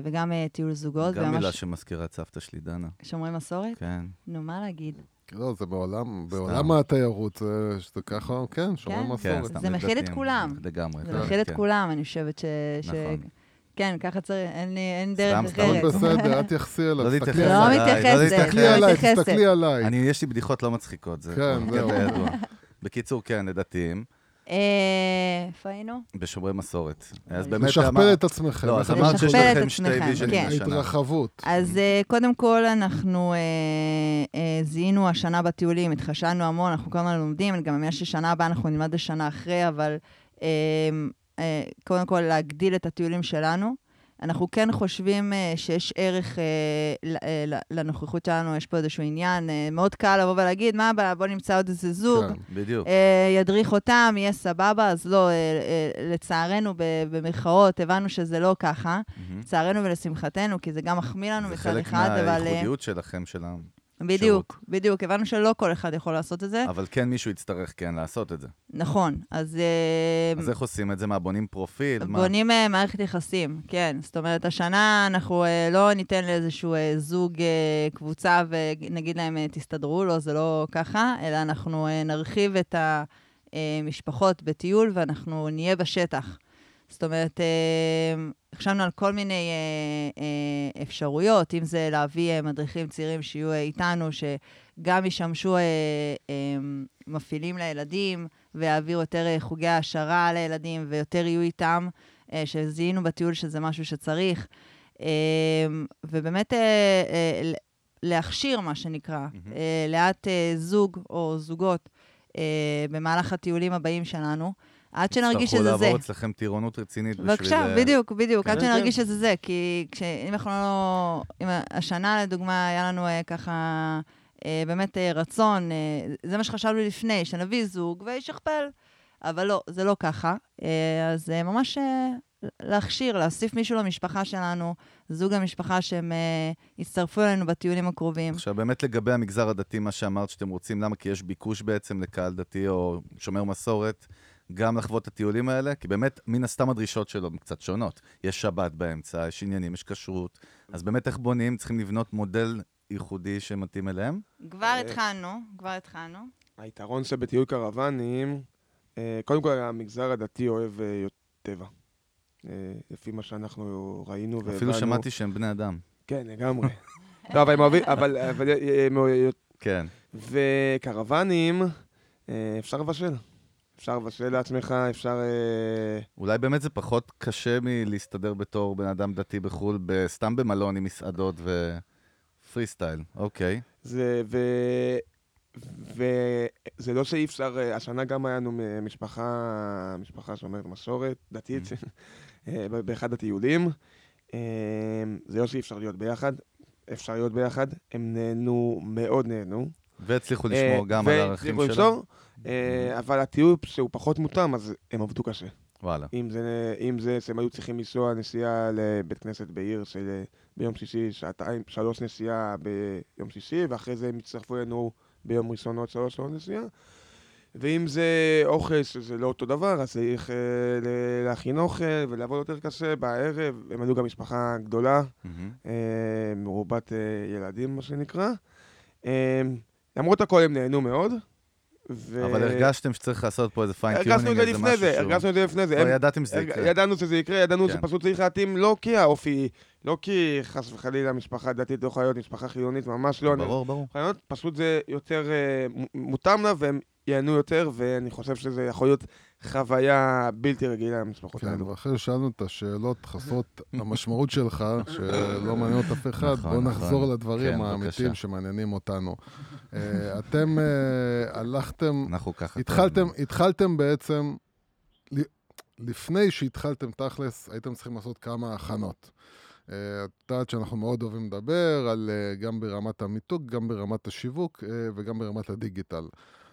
וגם טיול זוגות. גם מילה שמזכירה את סבתא שלי, דנה. שומרי מסורת? כן. נו, מה להגיד? לא, זה בעולם, בעולם התיירות, זה, שזה ככה, כן, שומרי כן. כן, מסורת. סתם זה מכיל את. כולם. לגמרי. זה כן, מכיל את כן. כולם, אני חושבת ש... ש... נכון. כן, ככה צריך, אין לי, אין דרך סתם, סתם. אחרת. בסדר, אל תתייחסי אליו. לא להתייחס לא עליי. עליי, מתייחסת, להתייחס. תסתכלי לא עליי, מתייחסת. תסתכלי עליי. אני, יש לי בדיחות לא מצחיקות, זה כן, ידוע. בקיצור, כן, לדתיים, אה, איפה היינו? בשומרי מסורת. אז באמת, לשכפל את עצמכם. לא, אז אמרת שיש לכם שתי ויז'נים כן. לשנה. ההתרחבות. אז אה, קודם כל, אנחנו אה, זיהינו השנה בטיולים, התחשבנו המון, אנחנו כל הזמן לומדים, אני גם מאמינה ששנה הבאה אנחנו נלמד לשנה אחרי, אבל קודם כל להגדיל את הטיולים שלנו. אנחנו כן חושבים אה, שיש ערך אה, אה, לנוכחות שלנו, יש פה איזשהו עניין. מאוד קל לבוא ולהגיד, מה הבעיה, בוא נמצא עוד איזה זוג. כן. בדיוק. ידריך אותם, יהיה סבבה, אז לא, לצערנו, במרכאות, הבנו שזה לא ככה. לצערנו ולשמחתנו, כי זה גם מחמיא לנו זה מצד חלק אחד, אבל... אה, מהייחודיות שלכם, של ה... בדיוק, בדיוק. הבנו שלא כל אחד יכול לעשות את זה. אבל כן מישהו יצטרך כן לעשות את זה. נכון, אז... אה, אז איך עושים את זה? מה, בונים פרופיל? מה? בונים אה, מערכת יחסים, כן. זאת אומרת, השנה אנחנו אה, לא ניתן לאיזשהו זוג קבוצה ונגיד להם, תסתדרו, לא, זה לא ככה, אלא אנחנו נרחיב את המשפחות בטיול ואנחנו נהיה בשטח. זאת אומרת, אה, חשבנו על כל מיני אה, אה, אפשרויות, אם זה להביא מדריכים צעירים שיהיו איתנו, שגם ישמשו מפעילים לילדים, ויעבירו יותר חוגי העשרה לילדים, ויותר יהיו איתם, שזיהינו בטיול שזה משהו שצריך. ובאמת להכשיר, מה שנקרא, לאט זוג או זוגות במהלך הטיולים הבאים שלנו, עד שנרגיש שזה זה. לעבור אצלכם טירונות רצינית בשביל... בבקשה, בדיוק, בדיוק, עד כן, שנרגיש שזה זה, כי אם אנחנו לא... השנה, לדוגמה, היה לנו אה, ככה אה, באמת אה, רצון, זה מה שחשבנו לפני, שנביא זוג וישכפל, אבל לא, זה לא ככה. אז ממש להכשיר, להוסיף מישהו למשפחה שלנו, זוג המשפחה שהם יצטרפו אלינו בטיולים הקרובים. עכשיו, באמת לגבי המגזר הדתי, מה שאמרת שאתם רוצים, למה? כי יש ביקוש בעצם לקהל דתי או שומר מסורת, גם לחוות את הטיולים האלה, כי באמת, מן הסתם הדרישות שלו הן קצת שונות. יש שבת באמצע, יש עניינים, יש כשרות, אז באמת איך בונים? צריכים לבנות מודל ייחודי שמתאים אליהם? כבר אה, התחלנו, כבר התחלנו. היתרון שבטיול קרוונים, אה, קודם כל המגזר הדתי אוהב אה, טבע. אה, לפי מה שאנחנו ראינו והבנו. אפילו שמעתי שהם בני אדם. כן, לגמרי. לא, אבל הם אוהבים, אבל אבל, הם אוהבים- כן. וקרוונים, אה, אפשר לבשל. אפשר לבשל לעצמך, אפשר... אה, אולי באמת זה פחות קשה מלהסתדר בתור בן אדם דתי בחו"ל, סתם במלון עם מסעדות ופרי סטייל. אוקיי. זה, ו... וזה לא שאי אפשר, אה, השנה גם היה לנו משפחה, משפחה שאומרת מסורת דתית, אה, ב- באחד הטיולים. אה, זה לא שאי אפשר להיות ביחד, אפשר להיות ביחד. הם נהנו, מאוד נהנו. והצליחו לשמור אה, גם על הערכים שלהם. אה, אבל הטיול שהוא פחות מותאם, אז הם עבדו קשה. וואלה. אם זה, אם זה שהם היו צריכים לנסוע נסיעה לבית כנסת בעיר של אה, ביום שישי, שעתיים, שלוש נסיעה ביום שישי, ואחרי זה הם הצטרפו אלינו ביום ראשון עוד שלוש שעות נסיעה. ואם זה אוכל, שזה לא אותו דבר, אז צריך אה, להכין אוכל ולעבוד יותר קשה בערב. הם היו גם משפחה גדולה, מהמם. אה, מרובת אה, ילדים, מה שנקרא. אה, למרות הכל הם נהנו מאוד. ו... אבל הרגשתם שצריך לעשות פה איזה fine-tuning, הרגשנו את זה איזה לפני משהו זה, שהוא... הרגשנו את זה לפני זה. הם- ידעתם שזה יקרה. ידענו שזה יקרה, ידענו כן. שפשוט צריך להתאים, לא כי האופי, לא כי חס וחלילה משפחה דתית לא יכולה להיות משפחה חילונית, ממש לא. ברור, ברור. יכולה להיות, פשוט זה יותר אה, מותאם לה והם ייהנו יותר, ואני חושב שזה יכול להיות חוויה בלתי רגילה למשפחות כן, האלו. ואחרי ששאלנו את השאלות חסרות המשמעות שלך, שלא מעניין את אף אחד, נכון, בואו נכון. נחזור לדברים כן, האמיתיים. שמעניינים אותנו. אה, אתם אה, הלכתם, אנחנו ככה... התחלתם, בעצם, לפני שהתחלתם תכלס, הייתם צריכים לעשות כמה הכנות. אה, את יודעת שאנחנו מאוד אוהבים לדבר על גם ברמת המיתוג, גם ברמת השיווק וגם ברמת הדיגיטל.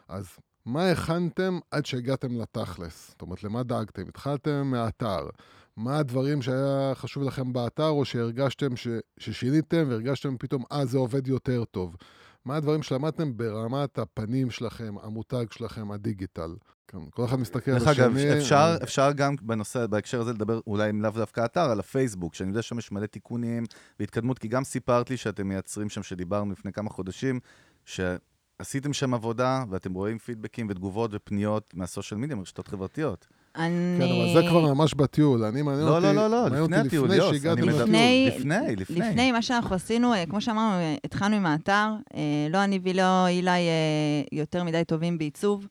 אז מה הכנתם עד שהגעתם לתכלס? זאת אומרת, למה דאגתם? התחלתם מהאתר. מה הדברים שהיה חשוב לכם באתר, או שהרגשתם ש... ששיניתם והרגשתם פתאום, אה, זה עובד יותר טוב? מה הדברים שלמדתם ברמת הפנים שלכם, המותג שלכם, הדיגיטל? כן, כל אחד מסתכל על דרך השני. אגב, אפשר, אפשר גם בנושא, בהקשר הזה לדבר אולי לאו דווקא אתר, על הפייסבוק, שאני יודע שם יש מלא תיקונים והתקדמות, כי גם סיפרת לי שאתם מייצרים שם, שדיברנו לפני כמה חודשים, שעשיתם שם עבודה ואתם רואים פידבקים ותגובות ופניות מהסושיאל מדיה, מרשתות חברתיות. אני... כן, אבל זה כבר ממש בטיול. אני מעניין לא, אותי... לא, לא, לא, לפני אותי הטיול, לפני יוס, שהגעתם אני מדבר- לטיול. לפני- לפני, לפני. לפני מה שאנחנו עשינו, אה, כמו שאמרנו, אה, התחלנו עם האתר, אה, לא אני ולא אילי יותר מדי טובים בעיצוב,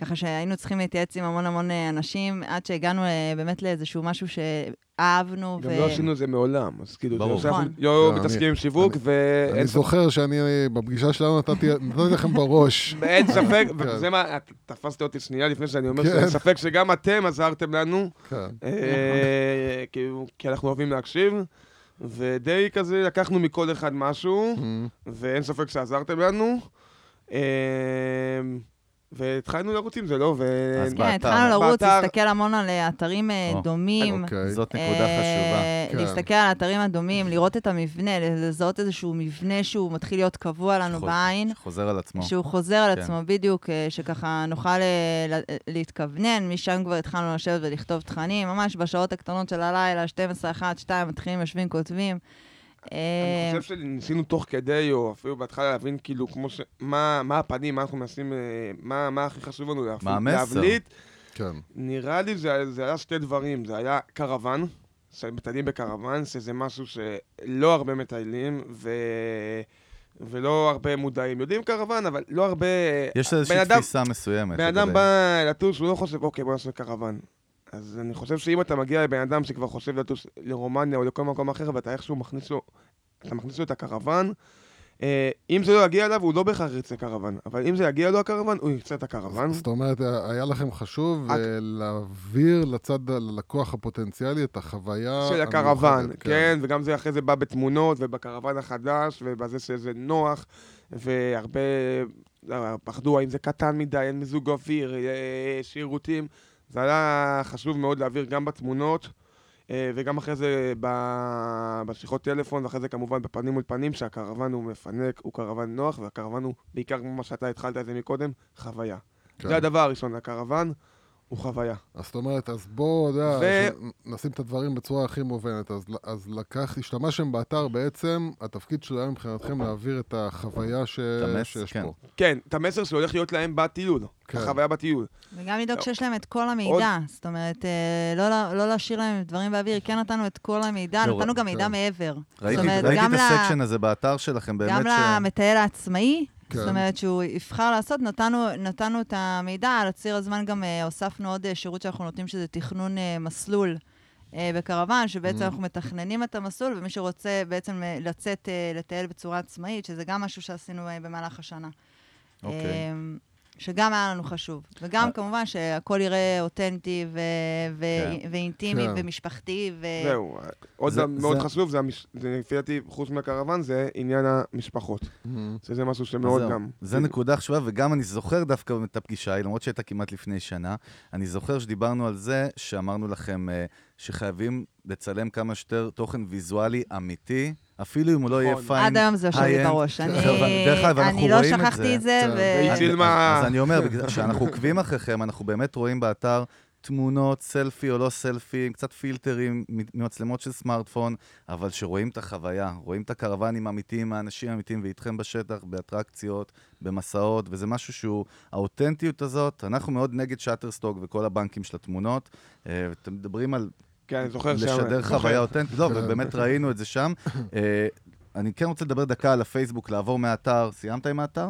ככה שהיינו צריכים להתייעץ עם המון המון אה, אנשים, עד שהגענו אה, באמת לאיזשהו משהו שאהבנו. גם לא עשינו את זה מעולם, אז כאילו, ברור. נכון. לא לא, מתעסקים אני- עם שיווק, אני ואין ספק- זוכר שאני, בפגישה שלנו נתתי נתתי לכם בראש. ואין ספק, כן. וזה מה, את תפסת אותי שנייה לפני שאני אומר כן. שאין ספק שגם אתם עזרתם לנו, כן. אה, כאילו, כי אנחנו אוהבים להקשיב, ודי כזה לקחנו מכל אחד משהו, Mm. ואין ספק שעזרתם לנו. והתחלנו לרוץ עם זה, לא? ו... אז כן. התחלנו לרוץ, להסתכל המון על אה, אתרים אה, דומים. אוקיי. זאת נקודה אה, חשובה. כן. להסתכל על האתרים הדומים, לראות את המבנה, לזהות איזשהו מבנה שהוא מתחיל להיות קבוע לנו בעין. שחוזר על עצמו. שהוא חוזר על כן. עצמו בדיוק, שככה נוכל להתכוונן, משם כבר התחלנו לשבת ולכתוב תכנים, ממש בשעות הקטנות של הלילה, 12, 1, 2, מתחילים, יושבים, כותבים. אני אה, חושב שניסינו תוך כדי, או אפילו בהתחלה להבין כאילו כמו ש... מה, מה הפנים, מה אנחנו מנסים, אה, מה, מה הכי חשוב לנו להפ... מה המסר? להבליט. כן. נראה לי זה, זה היה שתי דברים, זה היה קרוון, שמטיילים בקרוון, שזה משהו שלא הרבה מטיילים, ו... ולא הרבה מודעים. יודעים קרוון, אבל לא הרבה... יש איזושהי תפיסה מסוימת. בן אדם בא לטוס, הוא לא חושב, אוקיי, בוא נעשה קרוון. אז אני חושב שאם אתה מגיע לבן אדם שכבר חושב לטוס לרומניה או לכל מקום אחר, ואתה איכשהו מכניס לו, אתה מכניס לו את הקרוון, אה, אם זה לא יגיע אליו, הוא לא בהכרח ירצה קרוון. אבל אם זה יגיע לו הקרוון, הוא ירצה את הקרוון. זאת אומרת, היה לכם חשוב אה, להעביר לצד הלקוח הפוטנציאלי את החוויה של הקרוון, המיוחדת, כן, וגם זה אחרי זה בא בתמונות, ובקרוון החדש, ובזה שזה נוח, והרבה לא, פחדו האם זה קטן מדי, אין מיזוג אוויר, אה, שירותים. זה היה חשוב מאוד להעביר גם בתמונות, אה, וגם אחרי זה בשיחות טלפון, ואחרי זה כמובן בפנים מול פנים, שהקרוון הוא מפנק, הוא קרוון נוח, והקרוון הוא, בעיקר כמו מה שאתה התחלת את זה מקודם, חוויה. כן. זה הדבר הראשון, הקרוון הוא חוויה. אז זאת אומרת, אז בואו, אתה יודע, ו- נשים את הדברים בצורה הכי מובנת. אז, אז לקח, השתמשתם באתר בעצם, התפקיד שלו היה מבחינתכם להעביר את החוויה ש... המס- שיש כן. פה. כן, את המסר שהולך להיות להם בטיול, כן. החוויה בטיול. וגם לדאוג לא. שיש להם את כל המידע. זאת אומרת, אה, לא לה- לא להשאיר להם דברים באוויר, כן נתנו את כל המידע, לא, נתנו גם מידע כן. מעבר. ראיתי זאת אומרת, ראיתי גם את ל- הסקשן הזה באתר שלכם, באמת גם ש... למטייל העצמאי, כן. זאת אומרת שהוא יבחר לעשות, נתנו, נתנו את המידע, על הציר הזמן גם אה, הוספנו עוד אה, שירות שאנחנו נותנים, שזה תכנון אה, מסלול בקרוון, שבעצם Mm. אנחנו מתכננים את המסלול, ומי שרוצה בעצם לצאת לטייל בצורה עצמאית, שזה גם משהו שעשינו במהלך השנה. אוקיי. אה, שגם היה לנו חשוב. וגם אה. כמובן שהכל יראה אותנטי ו- ו- כן. ואינטימי כן. ומשפחתי. ו... זהו, עוד זה- מאוד זה- חשוב, זה המש- זה לפי דעתי, חוץ מהקרוון, זה עניין המשפחות. שזה משהו שמאוד זהו, גם... זה נקודה חשובה, וגם אני זוכר דווקא את הפגישה למרות שהייתה כמעט לפני שנה, אני זוכר שדיברנו על זה, שאמרנו לכם אה, שחייבים לצלם כמה שיותר תוכן ויזואלי אמיתי, אפילו אם הוא לא יהיה. פיין. עד היום זה יושב לי. בראש. אני, עכשיו, דרך אגב, אנחנו אני לא שכחתי זה. את זה. ו... צילמה- אז, אני אומר, בגלל שאנחנו עוקבים אחריכם, אנחנו באמת רואים באתר תמונות, סלפי או לא סלפי, עם קצת פילטרים ממצלמות של סמארטפון, אבל שרואים את החוויה, רואים את הקרוונים האמיתיים, האנשים האמיתיים, ואיתכם בשטח, באטרקציות, במסעות, וזה משהו שהוא, האותנטיות הזאת, אנחנו מאוד נגד שאטרסטוק וכל הבנקים של התמונות, אה, ואתם מדברים על כן, אני זוכר שם... לשדר. חוויה אותנטית, לא. ובאמת ראינו את זה שם. אה, אני כן רוצה לדבר דקה על הפייסבוק, לעבור מהאתר. סיימת עם האתר?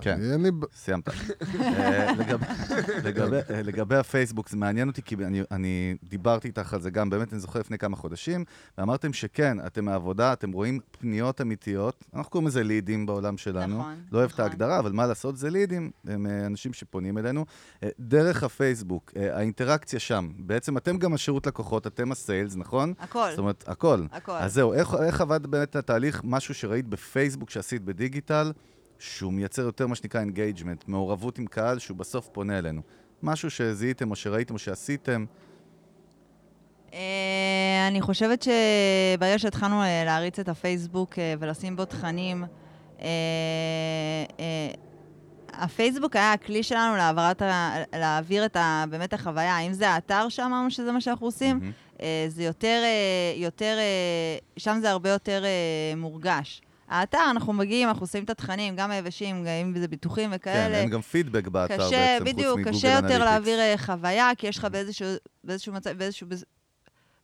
כן. אין לי... סיימת. אה, לגבי- אה, לגבי הפייסבוק, זה מעניין אותי, כי אני- אני דיברתי איתך על זה גם, באמת, אני זוכר לפני כמה חודשים, ואמרתם שכן, אתם מהעבודה, אתם רואים פניות אמיתיות, אנחנו קוראים לזה לידים בעולם שלנו. נכון, לא אוהב את נכון. ההגדרה, אבל מה לעשות, זה לידים, הם אה, אנשים שפונים אלינו. דרך הפייסבוק, האינטראקציה שם, בעצם אתם גם השירות לקוחות, אתם ה sales, נכון? הכל, זאת אומרת, הכל. הכל. אז זהו, איך עבד באמת התהליך, משהו שראית בפייסבוק שעשית בדיגיטל, שהוא מייצר יותר מה שנקרא engagement, מעורבות עם קהל שהוא בסוף פונה אלינו. משהו שזיהיתם או שראיתם או שעשיתם, אה, אני חושבת שברגע שהתחלנו אה, להריץ את הפייסבוק אה, ולשים בו תכנים, הפייסבוק היה הכלי שלנו להעברת, להעביר את ה, באמת החוויה. האם זה האתר שאמרנו שזה מה שאנחנו עושים? אה, זה יותר, יותר, שם זה הרבה יותר מורגש. האתר, אנחנו מגיעים, אנחנו עושים את התכנים, גם היבשים, גם אם זה ביטוחים כן, וכאלה. אין גם פידבק באתר קשה, בעצם, חוץ בדיוק, מגוגל קשה יותר אנליטיקס. להעביר אה, חוויה, כי יש לך באיזשהו, באיזשהו מצב, באיזשהו... בס-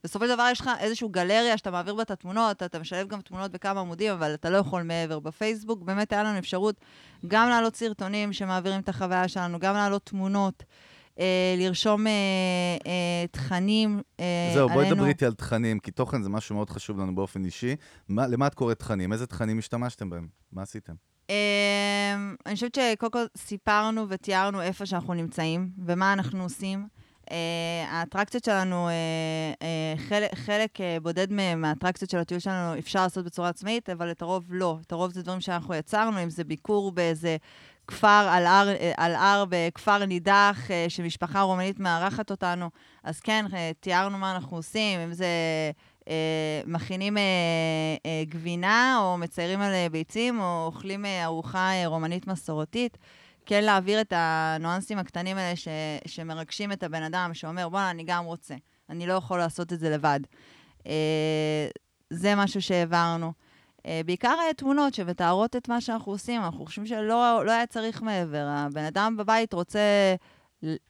בסופו של דבר יש לך איזושהי גלריה שאתה מעביר בה את התמונות, אתה משלב גם תמונות בכמה עמודים, אבל אתה לא יכול מעבר. בפייסבוק באמת היה לנו אפשרות גם להעלות סרטונים שמעבירים את החוויה שלנו, גם להעלות תמונות, לרשום אה, אה, תכנים אה, זהו, בואי עלינו. דברי איתי על תכנים, כי תוכן זה משהו מאוד חשוב לנו באופן אישי. מה, למה את קוראת תכנים? איזה תכנים השתמשתם בהם? מה עשיתם? אני חושבת שקודם כל סיפרנו ותיארנו איפה שאנחנו נמצאים ומה אנחנו עושים. Uh, האטרקציות שלנו, uh, uh, חלק, חלק uh, בודד מהם, מהאטרקציות של הטיול שלנו, אפשר לעשות בצורה עצמאית, אבל את הרוב לא. את הרוב זה דברים שאנחנו יצרנו, אם זה ביקור באיזה כפר על הר, אה, על הר בכפר נידח, uh, שמשפחה רומנית מארחת אותנו, אז כן, uh, תיארנו מה אנחנו עושים, אם זה uh, מכינים uh, uh, גבינה, או מציירים על uh, ביצים, או אוכלים ארוחה רומנית מסורתית. כן להעביר את הניואנסים הקטנים האלה ש, שמרגשים את הבן אדם, שאומר, בואנה, אני גם רוצה, אני לא יכול לעשות את זה לבד. אה, זה משהו שהעברנו. אה, בעיקר אה, תמונות שמתארות את מה שאנחנו עושים, אנחנו חושבים שלא לא היה צריך מעבר. הבן אדם בבית רוצה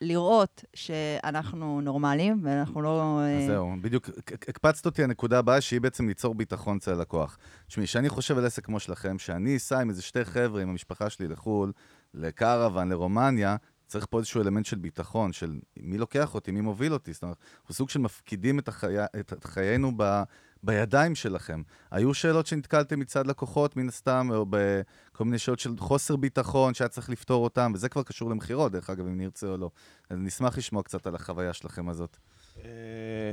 לראות שאנחנו נורמליים, ואנחנו לא... אה, אז זהו, בדיוק, הק- הקפצת אותי הנקודה הבאה, שהיא בעצם ליצור ביטחון אצל הלקוח. תשמעי, כשאני חושב על עסק כמו שלכם, שאני אסע עם איזה שתי חבר'ה, עם המשפחה שלי לחו"ל, לקרוון, לרומניה, צריך פה איזשהו אלמנט של ביטחון, של מי לוקח אותי, מי מוביל אותי. זאת אומרת, אנחנו סוג של מפקידים את, החי... את חיינו ב... בידיים שלכם. היו שאלות שנתקלתם מצד לקוחות, מן הסתם, או בכל מיני שאלות של חוסר ביטחון, שהיה צריך לפתור אותם, וזה כבר קשור למכירות, דרך אגב, אם נרצה או לא. אז נשמח לשמוע קצת על החוויה שלכם הזאת. אה,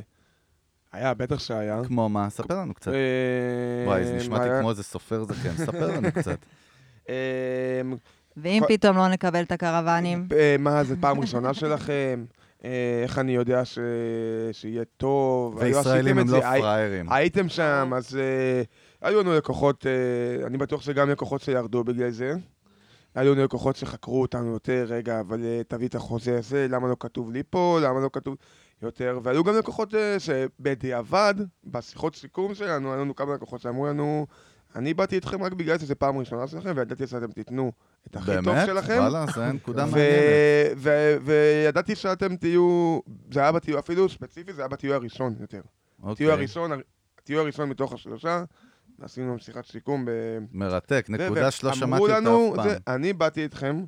היה, בטח שהיה. כמו מה? ספר לנו קצת. אה, וואי, זה נשמע לי היה- כמו איזה סופר זקן, ספר לנו קצת. אה, ואם פתאום לא נקבל את הקרוונים, מה, זה פעם ראשונה שלכם? אה, איך אני יודע ש... שיהיה טוב? וישראלים הם לא פראיירים. הייתם שם, אז אה, היו לנו לקוחות, אה, אני בטוח שגם לקוחות שירדו בגלל זה. היו לנו לקוחות שחקרו אותנו יותר, רגע, אבל אה, תביא את החוזה הזה, למה לא כתוב לי פה, למה לא כתוב יותר, והיו גם לקוחות אה, שבדיעבד, בשיחות סיכום שלנו, היו לנו כמה לקוחות שאמרו לנו, אני באתי איתכם רק בגלל שזו פעם ראשונה שלכם, וידעתי שאתם תיתנו את הכי טוב באמת? שלכם. וואלה, זו נקודה מעניינת. וידעתי שאתם תהיו, זה היה בטיול, אפילו ספציפי, זה היה בטיול הראשון יותר. אוקיי. הראשון, הטיול הראשון מתוך השלושה, עשינו שיחת סיכום. ב- מרתק, נקודה שלא שמעתי אותה אף פעם. אני באתי איתכם,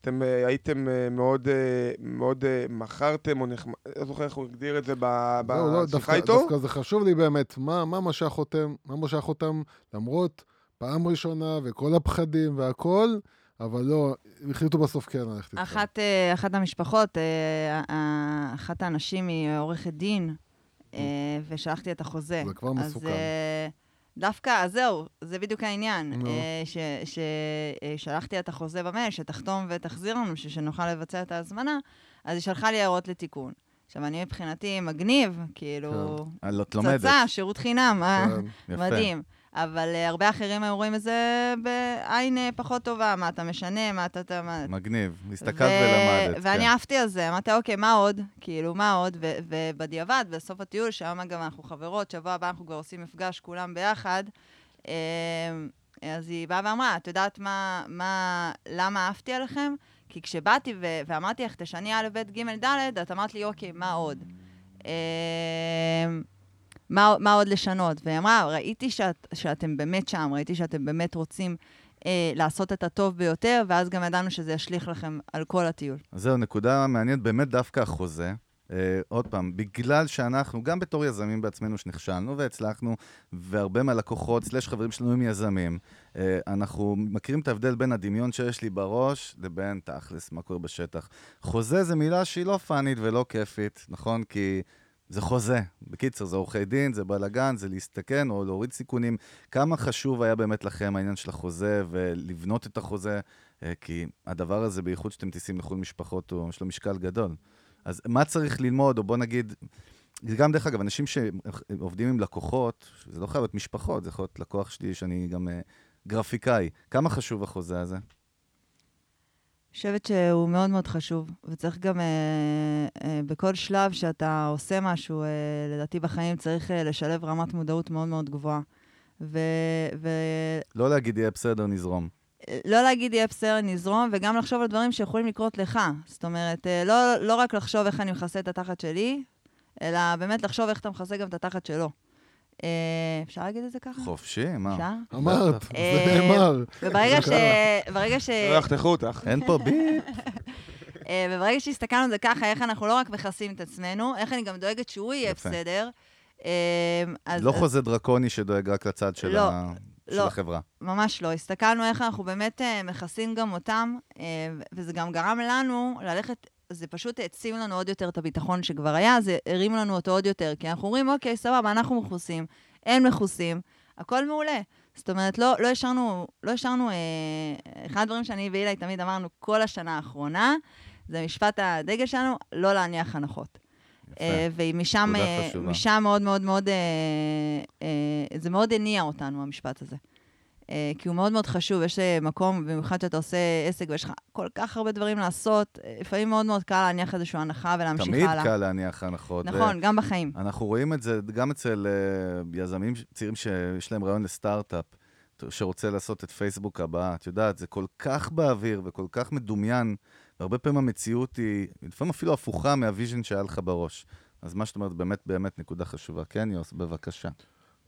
אתם אה, הייתם אה, מאוד, אה, מאוד מכרתם, או נחמד, לא זוכר איך הוא הגדיר את זה זהו, לא, בשיחה דווקא, איתו. דווקא זה חשוב לי באמת, מה, מה משך אותם, מה משך אותם, למרות פעם ראשונה וכל הפחדים והכל, אבל לא, החליטו בסוף כן ללכת איתכם. אחת, אחת המשפחות, אחת האנשים היא עורכת דין, אה, ושלחתי את החוזה. זה כבר אז מסוכן. אה, דווקא, אז זהו, זה בדיוק העניין. נו. ששלחתי את החוזה במייל, שתחתום ותחזיר לנו, שנוכל לבצע את ההזמנה, אז היא שלחה לי הערות לתיקון. עכשיו, אני מבחינתי מגניב, כאילו, אה, לא, את לומדת. פצצה, שירות חינם, אה? כן. יפה. אבל uh, הרבה אחרים היו רואים את זה בעין uh, פחות טובה, מה אתה משנה, מה אתה... אתה. מגניב, הסתכלת ולמדת. ואני כן. עפתי על זה, אמרתי, אוקיי, מה עוד? כאילו, מה עוד? ו- ובדיעבד, בסוף הטיול, שהיום גם אנחנו חברות, שבוע הבא אנחנו כבר עושים מפגש כולם ביחד, אה, אז היא באה ואמרה, את יודעת מה, מה, למה עפתי עליכם? כי כשבאתי ו- ואמרתי לך, תשני א', ב', ג', ד', את אמרת לי, אוקיי, מה עוד? מה, מה עוד לשנות? והיא אמרה, ראיתי שאת, שאתם באמת שם, ראיתי שאתם באמת רוצים אה, לעשות את הטוב ביותר, ואז גם ידענו שזה ישליך לכם על כל הטיול. זהו, נקודה מעניינת, באמת דווקא החוזה. Uh, עוד פעם, בגלל שאנחנו, גם בתור יזמים בעצמנו שנכשלנו והצלחנו, והרבה מהלקוחות, סלש חברים שלנו הם יזמים, uh, אנחנו מכירים את ההבדל בין הדמיון שיש לי בראש לבין תכלס, מה קורה בשטח. חוזה זה מילה שהיא לא פאנית ולא כיפית, נכון? כי זה חוזה. בקיצר, זה עורכי דין, זה בלאגן, זה להסתכן או להוריד סיכונים. כמה חשוב היה באמת לכם העניין של החוזה ולבנות את החוזה? אה, כי הדבר הזה, בייחוד שאתם טיסים לחו"ל משפחות, הוא, יש לו משקל גדול. אז מה צריך ללמוד, או בוא נגיד, גם, דרך אגב, אנשים שעובדים עם לקוחות, זה לא חייב להיות משפחות, זה יכול להיות לקוח שלי שאני גם uh, גרפיקאי. כמה חשוב החוזה הזה? חושבת שהוא מאוד מאוד חשוב, וצריך גם אה, אה, בכל שלב שאתה עושה משהו, אה, לדעתי בחיים צריך אה, לשלב רמת מודעות מאוד מאוד גבוהה. ו... ו... לא להגיד יהיה בסדר, נזרום. לא להגיד יהיה בסדר, נזרום, וגם לחשוב על דברים שיכולים לקרות לך. זאת אומרת, אה, לא, לא רק לחשוב איך אני מכסה את התחת שלי, אלא באמת לחשוב איך אתה מכסה גם את התחת שלו. אה, אפשר להגיד את זה ככה? חופשי, מה? אפשר? אמרת, זה אה, נאמר. וברגע ש... ברגע ש... לא יחתכו אותך. אין פה ביפ. אה, וברגע שהסתכלנו על זה ככה, איך אנחנו לא רק מכסים את עצמנו, איך אני גם דואגת שהוא יהיה. בסדר. לא חוזה דרקוני שדואג רק לצד של לא, ה- של לא. החברה. ממש לא. הסתכלנו איך אנחנו באמת מכסים גם אותם, וזה גם גרם לנו ללכת, זה פשוט העצים לנו עוד יותר את הביטחון שכבר היה, זה הרים לנו אותו עוד יותר, כי אנחנו אומרים, אוקיי, סבבה, אנחנו מכוסים, הם מכוסים, הכל מעולה. זאת אומרת, לא, לא השארנו, לא השארנו, אה, אחד הדברים שאני ואילי תמיד אמרנו כל השנה האחרונה, זה משפט הדגל שלנו, לא להניח הנחות. אה, ומשם אה, מאוד מאוד מאוד, אה, אה, זה מאוד הניע אותנו, המשפט הזה. אה, כי הוא מאוד מאוד חשוב, יש אה, מקום, במיוחד שאתה עושה עסק ויש לך כל כך הרבה דברים לעשות, אה, לפעמים מאוד מאוד קל להניח איזושהי הנחה ולהמשיך תמיד הלאה. קל להניח הנחות. ו- נכון, גם בחיים. אנחנו רואים את זה גם אצל יזמים צעירים שיש להם רעיון לסטארט-אפ, שרוצה לעשות את פייסבוק הבא. את יודעת, זה כל כך באוויר וכל כך מדומיין, והרבה פעמים המציאות היא לפעמים אפילו הפוכה מה vision שהיה לך בראש. אז מה שאת אומרת, באמת באמת נקודה חשובה. כן, יוס, בבקשה.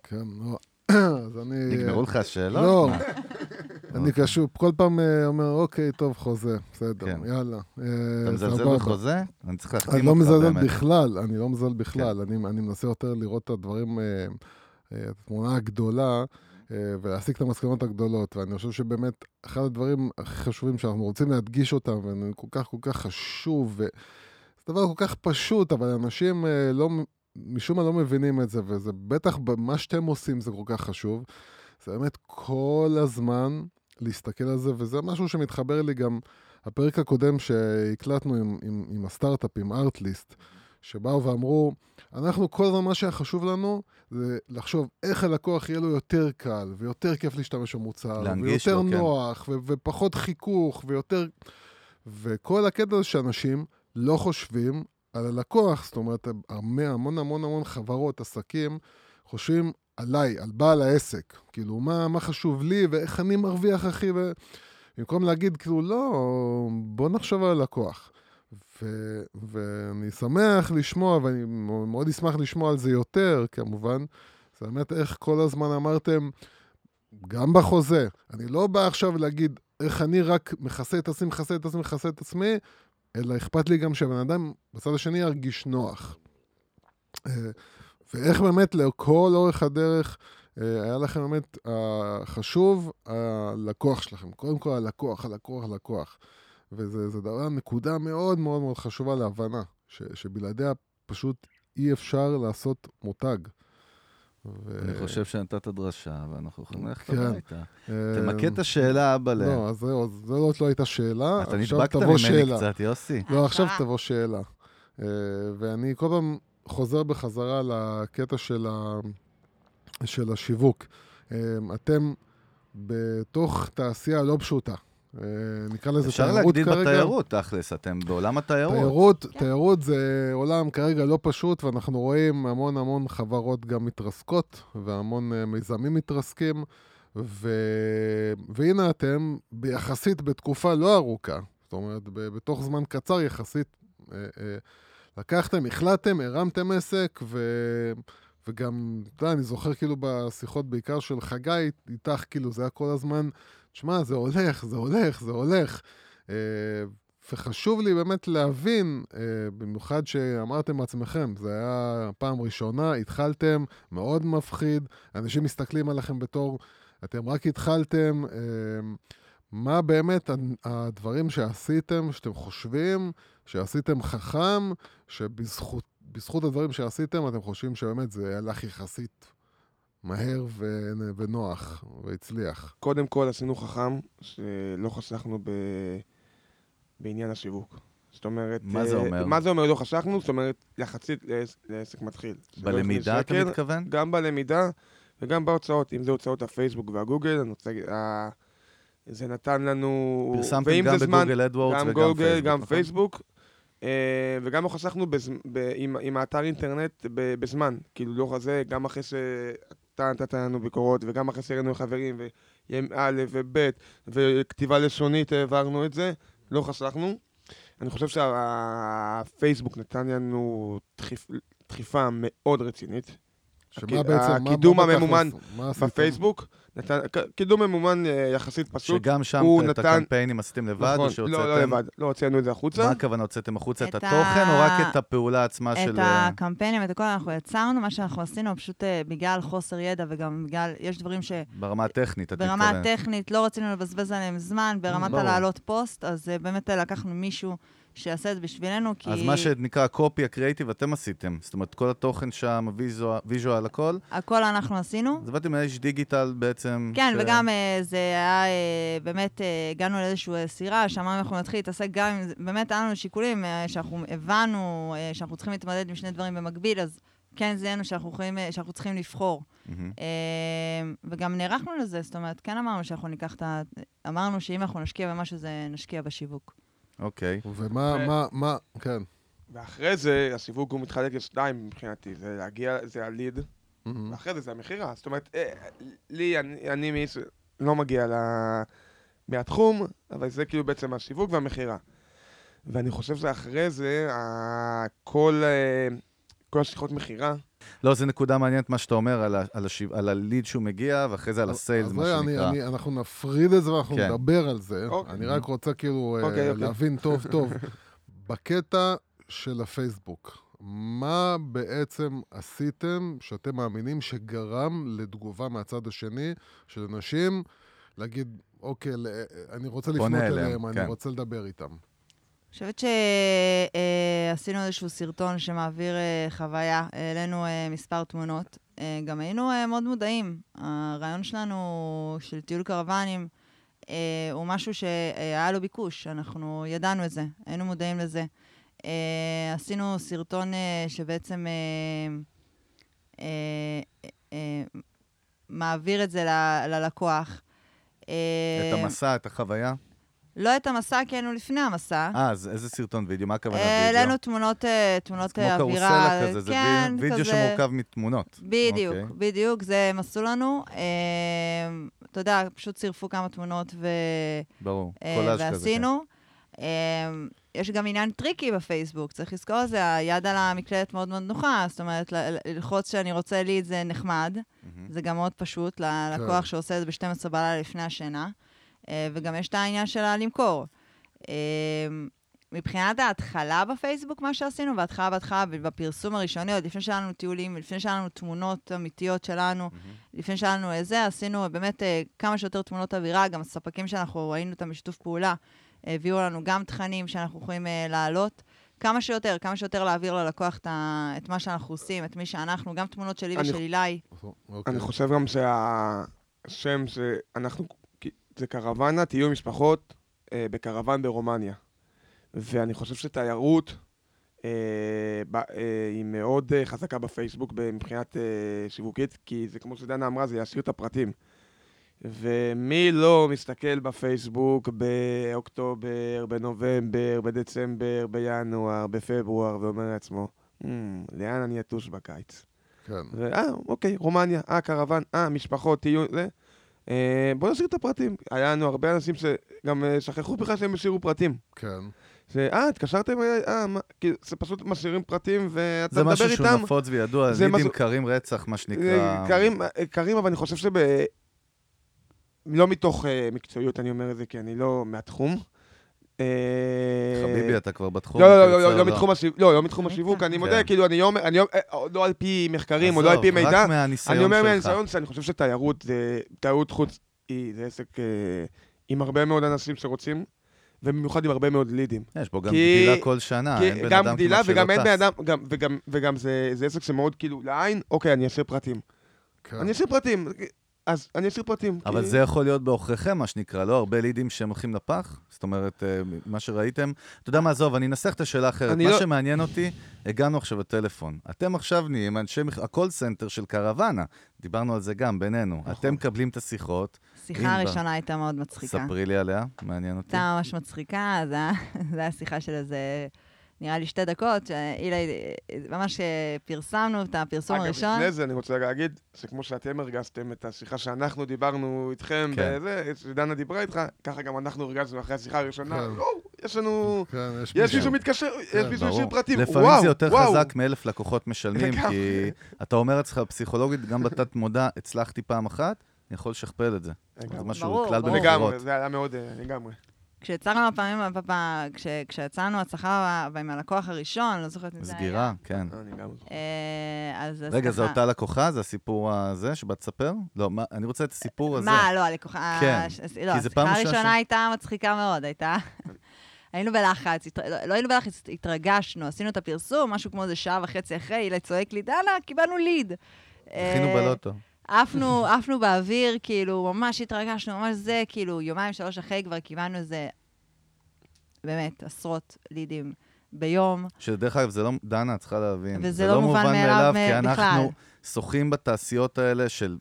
כן, לא. אז אני... נגמרו לך השאלות? לא? אני קשור, כל פעם אה, אומר, אוקיי, טוב, חוזה, בסדר, כן. יאללה. אה, אתה מזלזל. בחוזה? אני צריך אני להחתים לא אותך מזלזל באמת. בכלל, אני לא מזלזל בכלל. כן. אני אני מנסה יותר לראות את הדברים, אה, את התמונה הגדולה, ולהסיק את המסקנות הגדולות. ואני חושב שבאמת, אחד הדברים הכי חשובים שאנחנו רוצים להדגיש אותם, וכל כך כל כך חשוב, ו... זה דבר כל כך פשוט, אבל אנשים לא, משום מה לא מבינים את זה, וזה בטח במה שאתם עושים זה כל כך חשוב. זה באמת כל הזמן להסתכל על זה, וזה משהו שמתחבר לי גם, הפרק הקודם שהקלטנו עם, עם, עם הסטארט-אפ, עם ארטליסט, שבאו ואמרו, אנחנו כל הזמן מה שהיה חשוב לנו זה לחשוב איך הלקוח יהיה לו יותר קל, ויותר כיף להשתמש במוצר, ויותר לו, כן. נוח, ו- ופחות חיכוך, ויותר... וכל הקטע זה שאנשים לא חושבים על הלקוח, זאת אומרת, הרבה, המון המון המון חברות, עסקים, חושבים עליי, על בעל העסק. כאילו, מה, מה חשוב לי ואיך אני מרוויח, אחי, ו... במקום להגיד, כאילו, לא, בוא נחשוב על הלקוח. ו... ואני שמח לשמוע, ואני מאוד אשמח לשמוע על זה יותר, כמובן. זה באמת איך כל הזמן אמרתם, גם בחוזה, אני לא בא עכשיו להגיד איך אני רק מכסה את עצמי, מכסה את עצמי, מכסה את עצמי, אלא אכפת לי גם שהבן אדם בצד השני ירגיש נוח. אה, ואיך באמת לכל אורך הדרך אה, היה לכם באמת אה, חשוב הלקוח שלכם. קודם כל הלקוח, הלקוח, הלקוח. וזה זה דבר, נקודה מאוד מאוד מאוד חשובה להבנה, ש, שבלעדיה פשוט אי אפשר לעשות מותג. ו... אני חושב שנתת דרשה, ואנחנו יכולים ללכת כן. הביתה. אה, תמקד את השאלה, אבא. לא, אז זהו, אז זאת לא הייתה שאלה, אתה נדבקת ממני שאלה. קצת, יוסי. לא, עכשיו. תבוא שאלה. אה, ואני כל פעם חוזר בחזרה לקטע של, ה... של השיווק. אה, אתם בתוך תעשייה לא פשוטה. אה, נקרא לזה אפשר תיירות להגדיל כרגע. בתיירות, תכלס, אתם בעולם התיירות. תיירות, כן. תיירות זה עולם כרגע לא פשוט, ואנחנו רואים המון המון חברות גם מתרסקות, והמון אה, מיזמים מתרסקים, ו... והנה אתם, יחסית בתקופה לא ארוכה, זאת אומרת, בתוך זמן קצר יחסית, אה, לקחתם, החלטתם, הרמתם עסק, ו... וגם, אתה יודע, אני זוכר כאילו בשיחות בעיקר של חגי איתך, כאילו זה היה כל הזמן, תשמע, זה הולך, זה הולך, זה הולך. אה, וחשוב לי באמת להבין, אה, במיוחד שאמרתם בעצמכם, זה היה פעם ראשונה, התחלתם, מאוד מפחיד, אנשים מסתכלים עליכם בתור, אתם רק התחלתם, אה, מה באמת הדברים שעשיתם, שאתם חושבים, שעשיתם חכם, שבזכות... בזכות הדברים שעשיתם, אתם חושבים שבאמת זה הלך יחסית מהר ו- ונוח, והצליח. קודם כל עשינו חכם, שלא חסכנו ב... בעניין השיווק. זאת אומרת... מה זה אה, אומר? מה זה אומר לא חסכנו? זאת אומרת, יחסית לעס- לעסק מתחיל. שלא בלמידה אתה שקל, מתכוון? גם בלמידה וגם בהוצאות. אם זה הוצאות הפייסבוק והגוגל, אני רוצה להגיד, ה- זה נתן לנו... פרסמתם גם זה זמן- בגוגל אדוורדס גם וגם גוגל, פייסבוק, גם נכון? פייסבוק. אה, וגם לא חסכנו בז... ב... עם... עם האתר אינטרנט. בזמן. כאילו, לא כזה, גם אחרי שאתה נתת לנו ביקורות, וגם אחרי שהראינו לחברים, ויום א' וב', וכתיבה לשונית העברנו את זה, לא חסכנו. אני חושב שהפייסבוק נתן לנו דחיפ... דחיפה מאוד רצינית. שמה הק- בעצם, מה- הקידום מה בתכלס? הממומן מה? בפייסבוק, נתן... קידום ממומן אה, יחסית פשוט. שגם שם את נתן- הקמפיינים עשיתם לבד, נכון, או לא, שהוצאתם... לא לבד, לא הוצאנו את זה החוצה. מה הכוונה, הוצאתם החוצה את את התוכן, או ה- רק את הפעולה עצמה של... את אה, הקמפיינים, את הכל אנחנו יצרנו, מה שאנחנו עשינו, פשוט אה, בגלל חוסר ידע וגם בגלל, יש דברים ברמה הטכנית, את שברמה מתכוונת. הטכנית לא רצינו לבזבז עליהם זמן, ברמת. הלהעלות פוסט, אז באמת לקחנו מישהו שיעשה את זה בשבילנו, כי... אז מה שנקרא copy ה creative אתם עשיתם. זאת אומרת, כל התוכן שם, visual, הכל, הכל אנחנו עשינו. אז באתם מאיש דיגיטל בעצם. כן, ש- וגם אה, זה היה, אה, באמת, אה, הגענו לאיזושהי סירה, שאמרנו אנחנו נתחיל להתעסק גם עם באמת היה לנו שיקולים שאנחנו הבנו שאנחנו צריכים להתמודד עם שני דברים במקביל, אז כן זיהינו שאנחנו, יכולים, שאנחנו צריכים לבחור. אה, וגם נערכנו לזה, זאת אומרת, כן אמרנו שאנחנו ניקח את ה... אמרנו שאם אנחנו נשקיע במשהו, זה נשקיע בשיווק. אוקיי. ומה, ו- מה, מה, כן. ואחרי זה, הסיווג הוא מתחלק לשתיים מבחינתי, זה להגיע, זה הליד, מהמם. ואחרי זה זה המכירה. זאת אומרת, אה, לי, אני, אני מאיש לא מגיע ל... מהתחום, אבל זה כאילו בעצם השיווק והמכירה. ואני חושב שאחרי זה, ה- כל, אה, כל השיחות מכירה, לא, זו נקודה מעניינת מה שאתה אומר על, ה- על, השיו, על הליד שהוא מגיע, ואחרי זה על הסיילס, מה אני- שנקרא. אני- אנחנו נפריד את זה ואנחנו כן. נדבר על זה. אוקיי. אני רק רוצה כאילו אה, אוקיי, אוקיי. להבין טוב טוב. בקטע של הפייסבוק, מה בעצם עשיתם שאתם מאמינים שגרם לתגובה מהצד השני של אנשים להגיד, אוקיי, אני רוצה לפנות אליהם, אליהם, אני כן. רוצה לדבר איתם. חושבת שעשינו איזשהו סרטון שמעביר אה, חוויה, העלינו אה, מספר תמונות. אה, גם היינו אה, מאוד מודעים. הרעיון שלנו של טיול קרוונים אה, הוא משהו שהיה לו ביקוש, אנחנו ידענו את זה, היינו מודעים לזה. אה, עשינו סרטון אה, שבעצם אה, אה, אה, מעביר את זה ללקוח. אה, את המסע, את החוויה. לא את המסע, כי היינו לפני המסע. אה, אז איזה סרטון וידאו? מה הכוונה אה, וידאו? העלינו תמונות, אה, תמונות כמו אה, אווירה. קרוסלה כזה, זה כן, וי- וידאו כזה. שמורכב מתמונות. בדיוק, אוקיי. בדיוק, זה הם עשו לנו. אה, אתה יודע, פשוט צירפו כמה תמונות ו... ברור, אה, קולאז' כזה. כן. ועשינו. אה, יש גם עניין tricky בפייסבוק, צריך לזכור את זה, היד על המקלדת מאוד מאוד נוחה, זאת אומרת, ללחוץ שאני רוצה ליד זה נחמד. זה גם מאוד פשוט ללקוח שעושה את זה ב-12 בלילה לפני השינה, וגם יש את העניין של הלמכור. אה, מבחינת ההתחלה בפייסבוק, מה שעשינו, בהתחלה, בהתחלה, בפרסום הראשוני, עוד לפני שהיה לנו טיולים, לפני שהיה לנו תמונות אמיתיות שלנו, לפני שהיה לנו איזה, עשינו באמת אה, כמה שיותר תמונות אווירה, גם הספקים שאנחנו ראינו אותם בשיתוף פעולה, הביאו לנו גם תכנים שאנחנו יכולים אה, להעלות. כמה שיותר, כמה שיותר להעביר ללקוח את, ה, את מה שאנחנו עושים, את מי שאנחנו, גם תמונות שלי ושל אילי. אוקיי. אני חושב גם שהשם שאנחנו, זה קרוונה, טיול משפחות אה, בקרוון ברומניה. ואני חושב שתיירות אה, ב, אה, היא מאוד אה, חזקה בפייסבוק מבחינת אה, שיווקית, כי זה כמו שדנה אמרה, זה ישאיר את הפרטים. ומי לא מסתכל בפייסבוק באוקטובר, בנובמבר, בדצמבר, בינואר, בפברואר, ואומר לעצמו, "Hmm, לאן אני אטוש בקיץ? כן. ואה, אוקיי, רומניה, אה, קרוון, אה, משפחות, טיול, זה. אה, בוא נשאיר את הפרטים. היה לנו הרבה אנשים שגם אה, שכחו בכלל שהם השאירו פרטים. כן. זה, אה, התקשרתם אליי, אה, מה, כאילו, זה פשוט משאירים פרטים ואתה זה מדבר משהו איתם. שהוא נפוץ וידוע, זה לידים משהו- קרים רצח, מה שנקרא. אה, קרים, אה, קרים, אבל אני חושב שב... לא מתוך אה, מקצועיות אני אומר את זה, כי אני לא מהתחום. אה, חביבי, אתה כבר בתחום. לא, לא, לא, קיצר, לא, לא מתחום השיווק, לא, לא מתחום אני השיווק. אני כן. מודה, כאילו, אני לא אומר, אני לא- אה, לא על פי מחקרים, או לא על פי עזוב, מידע, רק מהניסיון אני אומר שלך. מהניסיון שאני חושב שתיירות תיירות חוץ היא, זה עסק אה, עם הרבה מאוד אנשים שרוצים, ובמיוחד עם הרבה מאוד לידים. יש פה גם כי- גדילה כל שנה, כי אין בן גם אדם גדילה כמעט שלא וגם אין טס. בן אדם, גם- וגם- וגם זה זה עסק שמאוד כאילו לעין, אוקיי, אני אשאיר פרטים. כן. אני אשאיר פרטים, אז אני אשאיר פרטים. אבל כי- זה יכול להיות בעוכריכם, מה שנקרא, לא הרבה לידים שהם הולכים לפח? זאת אומרת, אה, מה שראיתם. אתה יודע מה, עזוב, אני אנסח את השאלה אחרת. אני מה לא- שמעניין אותי, הגענו עכשיו לטלפון. אתם עכשיו נהיים אנשי ה call center של קרוואנה. דיברנו על זה גם בינינו. נכון. אתם מקבלים את השיחות, השיחה אם ב- הראשונה הייתה מאוד מצחיקה. ספרי לי עליה, מעניין אותי. הייתה ממש מצחיקה, זה היה שיחה של איזה, נראה לי שתי דקות, שאילי, ממש אה, פרסמנו את הפרסום אגב, הראשון. לפני זה אני רוצה להגיד, שכמו שאתם הרגשתם את השיחה שאנחנו דיברנו איתכם, כן. וזה, שדנה דיברה איתך, ככה גם אנחנו הרגשנו אחרי השיחה הראשונה, כן. לא, יש לנו... כן, יש יש מישהו. מתקשר, יש מישהו. השאיר פרטים, לפעמים וואו, זה יותר וואו. חזק מאלף לקוחות משלמים. כי אתה אומר לעצמך, פסיכולוגית, גם בתת מודע, הצלחתי פעם אחת, אני יכול לשכפל את זה. זה. משהו, ברור, כלל. במכירות. לגמרי, זה היה מאוד, אה, לגמרי. כשיצרנו הפעמים, כש- כשיצאנו הצלחה עם הלקוח הראשון, לא זוכרת מי זה היה. סגירה, כן. אני גם זוכר. אה, אז רגע, זו אותה לקוחה? זה הסיפור הזה שבאת לספר? לא, מה, אני רוצה את הסיפור הזה. מה, לא, הלקוחה... כן, הש- לא, כי זה השיחה פעם ראשונה הראשונה הייתה מצחיקה מאוד, הייתה... היינו בלחץ, התר- לא- לא היינו בלחץ, התרגשנו, עשינו את הפרסום, משהו כמו איזה שעה וחצי אחרי, אילי צועק לי, דנה, קיבלנו lead. זכינו אה, בלוטו. עפנו, עפנו באוויר, כאילו, ממש התרגשנו, ממש זה, כאילו, יומיים, שלוש אחרי כבר קיבלנו איזה, באמת, עשרות לידים ביום. שדרך אגב, זה לא, דנה, את צריכה להבין. וזה זה לא לא מובן מאליו כי בכלל. אנחנו שוחים בתעשיות האלה של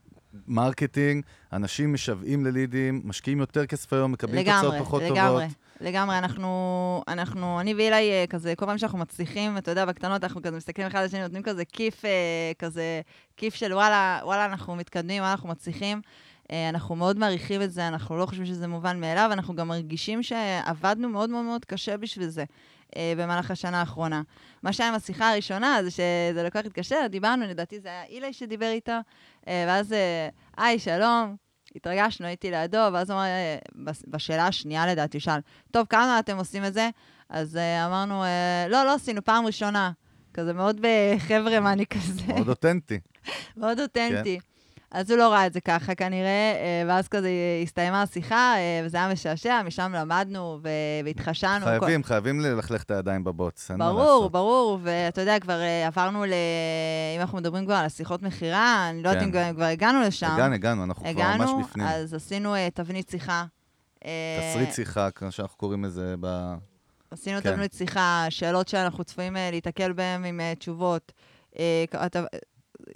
marketing, אנשים משוועים ללידים, משקיעים יותר כסף היום, מקבלים תוצאות לגמרי, פחות לגמרי, טובות. לגמרי. אנחנו, אנחנו, אני ואילי, אה, כזה, כל פעם שאנחנו מצליחים, אתה יודע, בקטנות, אנחנו כזה מסתכלים אחד על השני, נותנים כזה כיף, אה, כזה, כיף של וואלה, וואלה, אנחנו מתקדמים, וואלה, אנחנו מצליחים. אה, אנחנו מאוד מעריכים את זה, אנחנו לא חושבים שזה מובן מאליו, אנחנו גם מרגישים שעבדנו מאוד מאוד מאוד קשה בשביל זה. במהלך השנה האחרונה. מה שהיה עם השיחה הראשונה, זה שזה לקוח התקשר, דיברנו, לדעתי זה היה אילי שדיבר איתה, ואז, היי, שלום, התרגשנו, הייתי לידו, ואז הוא אמר, אה, בש- בשאלה השנייה לדעתי, הוא שאל, טוב, כמה אתם עושים את זה? אז אה, אמרנו, אה, לא, לא עשינו, פעם ראשונה. כזה מאוד בחבר'ה מאני כזה, מאוד אותנטי. מאוד אותנטי. אז הוא לא ראה את זה ככה כנראה, אה, ואז כזה הסתיימה השיחה, אה, וזה היה משעשע, משם למדנו והתחשנו. חייבים, חייבים ללכלך את הידיים בבוץ, ברור. ברור, ואתה יודע, כבר אה, עברנו ל... אם אנחנו מדברים כבר על השיחות מכירה, אני לא יודעת כן. אם כבר- כבר הגענו לשם. הגענו, הגענו, אנחנו כבר ממש הגענו, בפנים. אז עשינו תבנית שיחה. תסריט שיחה, כמו שאנחנו קוראים לזה ב... עשינו כן. תבנית שיחה, שאלות שאנחנו צפויים להיתקל בהן עם תשובות.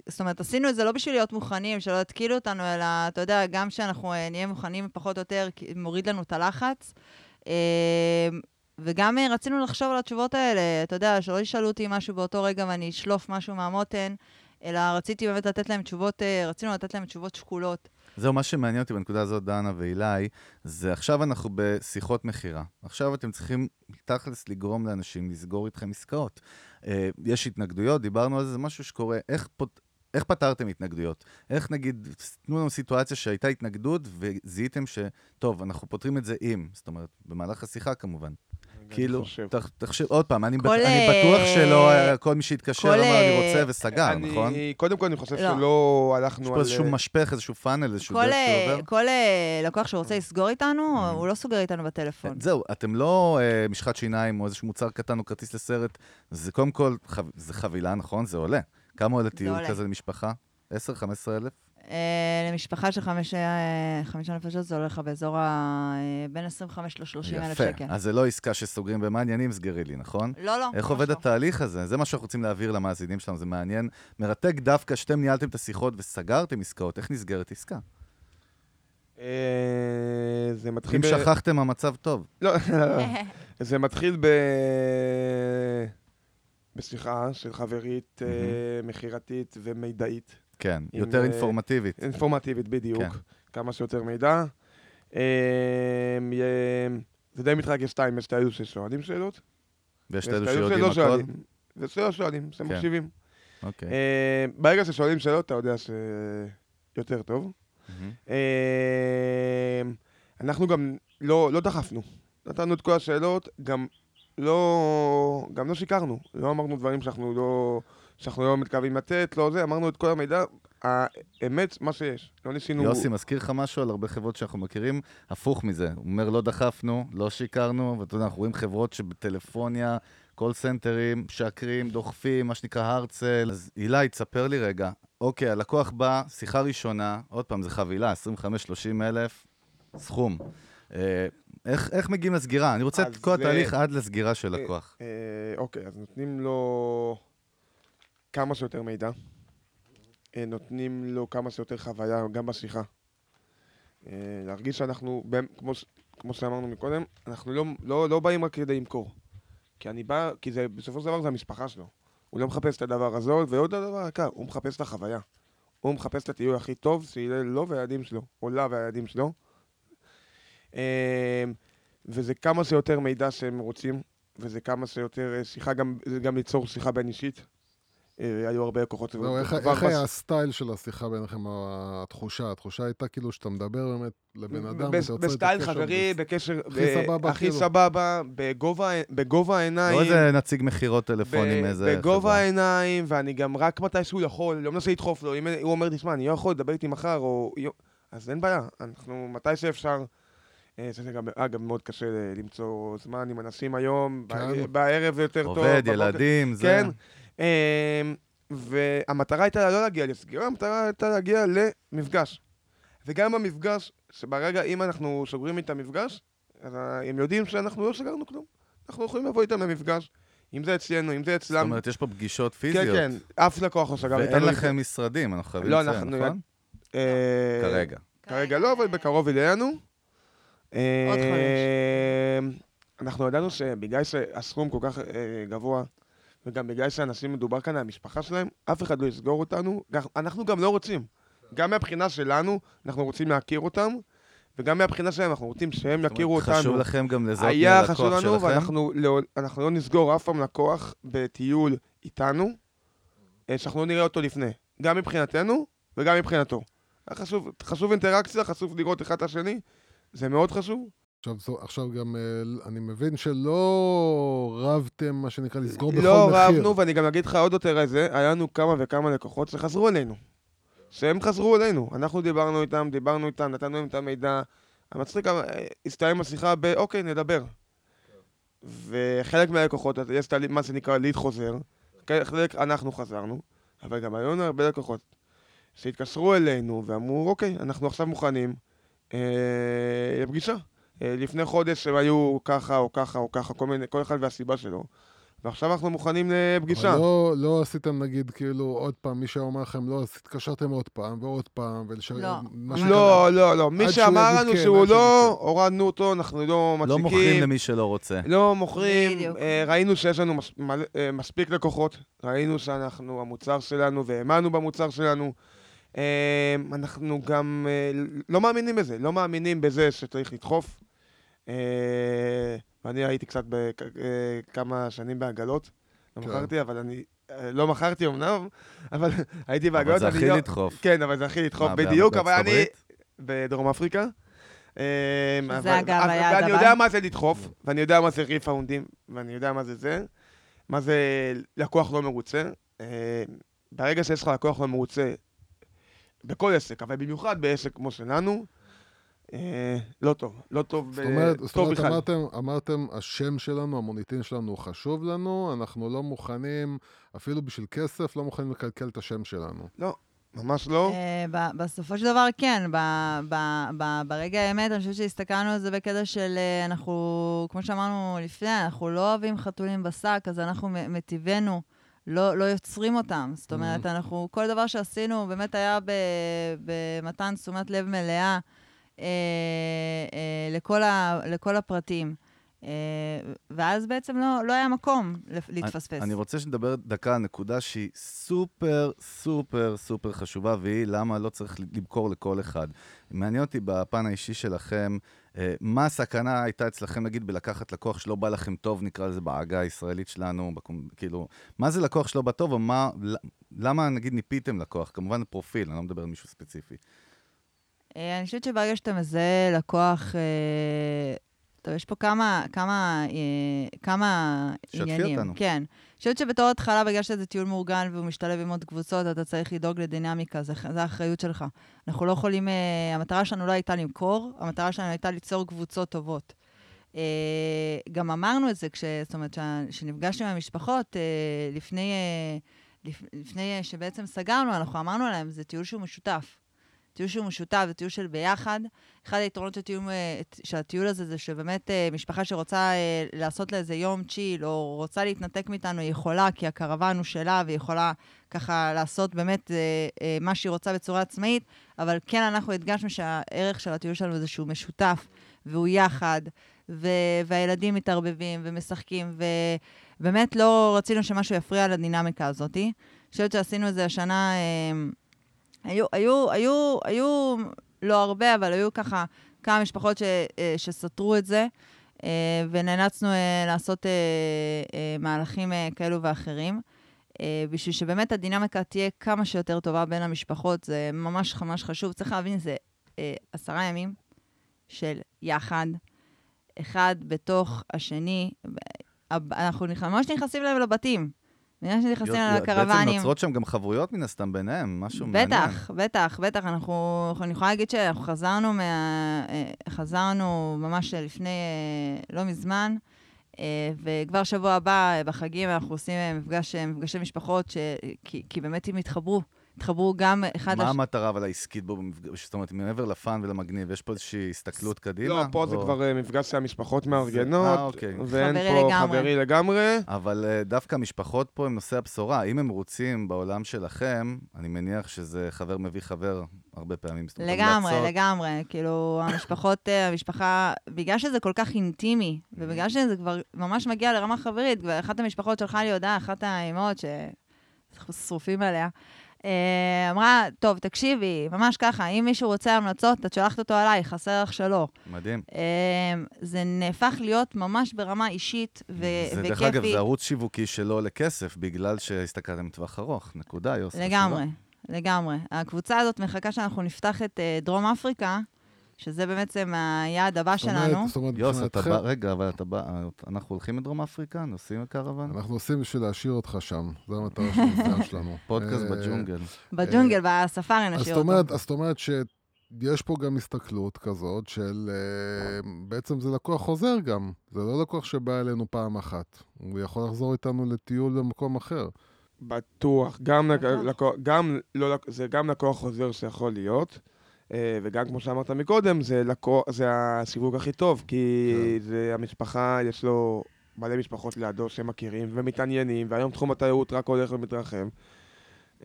זאת אומרת, עשינו את זה לא בשביל להיות מוכנים, שלא יתקילו אותנו, אלא, אתה יודע, גם שאנחנו אה, נהיה מוכנים פחות או יותר, מוריד לנו את הלחץ. אה, וגם אה, רצינו לחשוב על התשובות האלה, אתה יודע, שלא ישאלו אותי משהו באותו רגע ואני אשלוף משהו מהמותן, אלא רציתי באמת לתת להם תשובות, רצינו לתת להם תשובות שקולות. זהו, מה שמעניין אותי בנקודה הזאת, דנה ואילי, זה עכשיו אנחנו בשיחות מכירה. עכשיו אתם צריכים תכלס לגרום לאנשים לסגור איתכם עסקאות. אה, יש התנגדויות, דיברנו על זה, זה משהו שקורה. איך, פות... איך פתרתם התנגדויות? איך נגיד, תנו לנו סיטואציה שהייתה התנגדות וזיהיתם ש... טוב, אנחנו פותרים את זה עם, זאת אומרת, במהלך השיחה כמובן. כאילו. תח- תחשב, עוד פעם, אני, בט... כל, אני אה, בטוח שלא כל מי שהתקשר כל, אמר אני אה, רוצה וסגר, אני- נכון? קודם כל, אני חושב לא. שלא יש הלכנו פה על... איזשהו משפך, איזשהו פאנל, איזשהו כל, דרך אה, שעובר. כל אה, לקוח שרוצה לסגור איתנו, Mm. הוא לא סוגר איתנו בטלפון. זהו, אתם לא אה, משחת שיניים או איזשהו מוצר קטן או כרטיס לסרט, זה קודם כל, חב... זה חבילה, נכון? זה עולה. כמה עולה טיול. כזה למשפחה? 10-15 אלף? אה, למשפחה של חמש, אה, חמישה נפשות זה הולך לך באזור ה... אה, בין 25 ל-30 אלף שקל. אז זה לא עסקה שסוגרים במה עניינים, סגרי לי, נכון? לא, לא. איך עובד לא. התהליך הזה? זה מה שאנחנו רוצים להעביר למאזינים שלנו, זה מעניין. מרתק דווקא שאתם ניהלתם את השיחות וסגרתם עסקאות. איך נסגרת עסקה? אה, זה מתחיל... אם ב- שכחתם, המצב טוב. לא, לא, לא. זה מתחיל ב... בשיחה של חברית אה, מכירתית ומידעית. כן, עם, יותר אה, אינפורמטיבית. אינפורמטיבית בדיוק. כן. כמה שיותר מידע. יה- זה די מתרגש שתיים, יש כאלו ששואלים שאלות. ויש את ויש כאלו שיודעים הכל. שואלים. ושלא שואלים, כן. שמקשיבים. אוקיי. אה, ברגע ששואלים שאלות, אתה יודע שיותר טוב. מהמם. אה, אנחנו גם לא, לא דחפנו. נתנו את כל השאלות, גם לא, גם לא שיקרנו. לא אמרנו דברים שאנחנו לא, שאנחנו לא מתכוונים לתת, לא זה, אמרנו את כל המידע. האמת, מה שיש. לא ניסינו... יוסי, מזכיר לך משהו על הרבה חברות שאנחנו מכירים? הפוך מזה. הוא אומר, לא דחפנו, לא שיקרנו, ואתה יודע, אנחנו רואים חברות שבטלפוניה, קול סנטרים, משקרים, דוחפים, מה שנקרא הרצל. אז אילי, תספר לי רגע. אוקיי, הלקוח בא, שיחה ראשונה, עוד פעם, זה חבילה, 25-30 אלף, סכום. אה, איך, איך מגיעים לסגירה? אני רוצה את כל זה- התהליך עד לסגירה של אה, לקוח. אה, אוקיי, אז נותנים לו כמה שיותר מידע. אה, נותנים לו כמה שיותר חוויה, גם בשיחה. אה, להרגיש שאנחנו, כמו, כמו שאמרנו מקודם, אנחנו לא, לא, לא באים רק כדי למכור. כי אני בא, כי זה, בסופו של דבר זה המשפחה שלו. הוא לא מחפש את הדבר הזול, ועוד הדבר יקר, הוא מחפש את החוויה. הוא מחפש את הטיול הכי טוב שיהיה לו והילדים שלו, או לה והילדים שלו. אה, וזה כמה שיותר מידע שהם רוצים, וזה כמה שיותר שיחה, גם, זה גם ליצור שיחה בין אישית. אה, היו הרבה לקוחות. זהו, איך היה הסטייל של השיחה ביניכם, התחושה? התחושה הייתה כאילו שאתה מדבר באמת לבן אדם, יוצר בסטייל חברי, בקשר... הכי ב- סבבה, הכי כאילו. סבבה, בגובה בגובה העיניים. לא איזה נציג מכירות טלפונים, איזה בגובה חברה. העיניים, ואני גם רק מתי שהוא יכול, לא מנסה לדחוף לו. אם הוא אומר, תשמע, אני לא יכול לדבר איתי מחר, או... אז אין בעיה, אנחנו מתי שאפשר. אה, זה גם, אגב, מאוד קשה למצוא זמן עם אנשים היום, כן. בערב זה יותר טוב. עובד, ילדים, זה... כן. אמ, והמטרה הייתה לא להגיע לסגירה, המטרה הייתה להגיע למפגש. וגם במפגש, שברגע, אם אנחנו סוגרים את המפגש, אז הם יודעים שאנחנו לא סגרנו כלום. אנחנו יכולים לבוא איתם למפגש, אם זה אצלנו, אם זה זאת אצלם. אומרת, יש פה פגישות כן, פיזיות. כן, אף לקוח לא סגר ואין איתנו. לכם משרדים, אנחנו חייבים לא, לציין, אנחנו- נכון? אה, כרגע. כרגע לא, אבל בקרוב יהיה לנו. עוד אה, אנחנו ידענו שבגלל שהסכום כל כך אה, גבוה, וגם בגלל שאנשים, מדובר כאן על המשפחה שלהם, אף אחד לא יסגור אותנו. אנחנו גם לא רוצים. גם מהבחינה שלנו, אנחנו רוצים להכיר אותם, וגם מהבחינה שלהם, אנחנו רוצים שהם יכירו אותנו. חשוב לכם גם לזהות מי היה הלקוח חשוב לנו, שלכם? ואנחנו לא, אנחנו לא נסגור אף פעם לקוח בטיול איתנו, אה, שאנחנו לא נראה אותו לפני. גם מבחינתנו וגם מבחינתו. היה חשוב, חשוב אינטראקציה, חשוב לראות אחד את השני, זה מאוד חשוב. עכשיו, עכשיו גם, אה, אני מבין שלא רבתם, מה שנקרא, לסגור בכל מחיר. לא רבנו, ואני גם אגיד לך עוד יותר איזה, היה לנו כמה וכמה לקוחות שחזרו אלינו. שהם חזרו אלינו. אנחנו דיברנו איתם, דיברנו איתם, נתנו להם את המידע. המצחיק, אה, הסתיים השיחה ב, אוקיי, נדבר. וחלק מהלקוחות, יש ה- מה שנקרא ליד חוזר, חלק אנחנו חזרנו, אבל גם היו לנו הרבה לקוחות שהתקשרו אלינו ואמרו, אוקיי, אנחנו עכשיו מוכנים אה, לפגישה. אה, לפני חודש הם היו ככה או ככה או ככה, כל, מיני, כל אחד והסיבה שלו. ועכשיו אנחנו מוכנים לפגישה. אבל לא, לא עשיתם, נגיד, כאילו, עוד פעם, מי שאומר לכם, לא, אז התקשרתם עוד פעם ועוד פעם, ולש... לא. שנקרא- לא, לא, לא. מי עד שהוא שאמר לנו כן, שהוא לא, כן. הורדנו אותו, אנחנו לא לא מוכרים מצדיקים. למי שלא רוצה. לא מוכרים. בדיוק. אה, ראינו שיש לנו מס, אה, מספיק לקוחות. ראינו שאנחנו, המוצר שלנו, והאמנו במוצר שלנו. אה, אנחנו גם אה, לא מאמינים בזה. לא מאמינים בזה שצריך לדחוף. אה, ואני הייתי קצת בכמה שנים בעגלות. לא כן. מכרתי, אבל אני... אה, לא מכרתי אמנם, אבל הייתי אבל בעגלות. זה אני הכי לא- לדחוף. כן, אבל זה הכי לדחוף, בדיוק, אבל אני... בדרום אפריקה. שזה אבל- אגב אבל- היעד ואני. יודע מה זה לדחוף, ואני יודע מה זה ריפאונדים, ואני יודע מה זה זה, מה זה לקוח לא מרוצה. ברגע שיש לך לקוח לא מרוצה, בכל עסק, אבל במיוחד בעסק כמו שלנו, אה, לא טוב, לא טוב, זאת ב- אומרת, זאת אומרת. אמרתם, אמרתם, השם שלנו, המוניטין שלנו הוא חשוב לנו, אנחנו לא מוכנים, אפילו בשביל כסף, לא מוכנים לקלקל את השם שלנו. ממש לא. אה, ב- בסופו של דבר, כן. ב- ב- ב- ברגע האמת, אני חושבת שהסתכלנו על זה בקטע של אה, אנחנו, כמו שאמרנו לפני, אנחנו לא אוהבים חתולים בשק, אז אנחנו מטבענו לא, לא יוצרים אותם. זאת אומרת, אנחנו, כל דבר שעשינו באמת היה ב- במתן תשומת לב מלאה אה, אה, לכל, ה, לכל הפרטים. אה, ואז בעצם לא, לא היה מקום להתפספס. אני רוצה שנדבר דקה על נקודה שהיא סופר, סופר, סופר חשובה, והיא למה לא צריך למכור לכל אחד. מעניין אותי בפן האישי שלכם, אה, מה הסכנה הייתה אצלכם, נגיד, בלקחת לקוח שלא בא לכם טוב, נקרא לזה בעגה הישראלית שלנו, בקום, כאילו, מה זה לקוח שלא בא טוב, או מה, למה, נגיד, ניפיתם לקוח? כמובן פרופיל, אני לא מדבר על מישהו ספציפי. אה, אני חושבת שברגע שאתה מזהה לקוח, אה, טוב, יש פה כמה, כמה, אה, כמה שתפי עניינים. אותנו. כן. חושבת שבתור התחלה, בגלל שזה טיול מאורגן והוא משתלב עם עוד קבוצות, אתה צריך לדאוג לדינמיקה, זה האחריות שלך. אנחנו לא יכולים, המטרה שלנו לא הייתה למכור, המטרה שלנו הייתה ליצור קבוצות טובות. גם אמרנו את זה, כש, זאת אומרת, כשנפגשנו עם המשפחות, לפני, לפ, לפני שבעצם סגרנו, אנחנו אמרנו להם, זה טיול שהוא משותף. טיול שהוא משותף, זה טיול של ביחד. אחד היתרונות של, טיול, אה, של הטיול הזה זה שבאמת אה, משפחה שרוצה אה, לעשות לה איזה יום צ'יל, או רוצה להתנתק מאיתנו, היא יכולה, כי הקרוון הוא שלה, והיא יכולה ככה לעשות באמת מה שהיא רוצה בצורה עצמאית, אבל כן, אנחנו הדגשנו שהערך של הטיול שלנו זה שהוא משותף, והוא יחד, ו- והילדים מתערבבים ומשחקים, ובאמת לא רצינו שמשהו יפריע לדינמיקה הזאת. אני חושבת שעשינו את זה השנה... היו, היו, היו, היו לא הרבה, אבל היו ככה כמה משפחות ש, אה, שסתרו את זה, אה, ונאלצנו אה, לעשות מהלכים כאלו ואחרים. בשביל שבאמת הדינמיקה תהיה כמה שיותר טובה בין המשפחות, זה ממש ממש חשוב. צריך להבין, זה עשרה ימים של יחד, אחד בתוך השני. אנחנו ממש נכנסים להם לבתים. בגלל שנכנסים על הקרוונים. בעצם נוצרות שם גם חברויות מן הסתם ביניהם, משהו מעניין. בטח, בטח, בטח. אנחנו, אני יכולה להגיד שאנחנו חזרנו, מה, אה, חזרנו ממש לפני, אה, לא מזמן, אה, וכבר שבוע הבא, בחגים, אנחנו עושים מפגש, מפגשי משפחות, ש, כי, כי באמת הם התחברו. התחברו גם אחד... מה לש... המטרה אבל העסקית בו, במפגש? זאת אומרת, מעבר לפאן ולמגניב, יש פה איזושהי הסתכלות קדימה? לא, פה או... זה כבר uh, מפגש שהמשפחות מארגנות, אה, אוקיי. ואין פה לגמרי. חברי לגמרי. אבל uh, דווקא המשפחות פה הם נושא הבשורה. אם הם רוצים בעולם שלכם, אני מניח שזה חבר מביא חבר הרבה פעמים. לגמרי, המלצות. לגמרי. כאילו, המשפחות, המשפחה, בגלל שזה כל כך אינטימי, ובגלל שזה כבר ממש מגיע לרמה חברית, ואחת המשפחות שלחה לי הודעה, אחת האימהות, שאנחנו שרופים עליה, אה, אמרה, טוב, תקשיבי, ממש ככה, אם מישהו רוצה המלצות, את שולחת אותו עליי, חסר לך שלא. מדהים. אה, זה נהפך להיות ממש ברמה אישית וכיפית. זה דרך אגב, זה ערוץ שיווקי שלא עולה כסף, בגלל שהסתכלתם טווח ארוך. נקודה, יוסף. לגמרי, לגמרי. הקבוצה הזאת מחכה שאנחנו נפתח את uh, דרום אפריקה, שזה בעצם היעד הבא שלנו. זאת אומרת, יוס, אתה בא, רגע, אבל אתה בא, אנחנו הולכים לדרום אפריקה? נוסעים לקרוון? אנחנו נוסעים בשביל להשאיר אותך שם, זו המטרה של הסגן שלנו. פודקאסט אה, בג'ונגל. בג'ונגל, בספארי נשאיר אותו. אז זאת אומרת שיש פה גם הסתכלות כזאת של... אה, בעצם זה לקוח חוזר גם. זה לא לקוח שבא אלינו פעם אחת. הוא יכול לחזור איתנו לטיול במקום אחר. בטוח. גם, לקוח, גם, לא, זה גם לקוח חוזר שיכול להיות. אה, וגם כמו שאמרת מקודם, זה, לקו, זה הסיווג הכי טוב, כי כן. זה המשפחה, יש לו מלא משפחות לידו שמכירים ומתעניינים, והיום תחום התיירות רק הולך ומתרחב.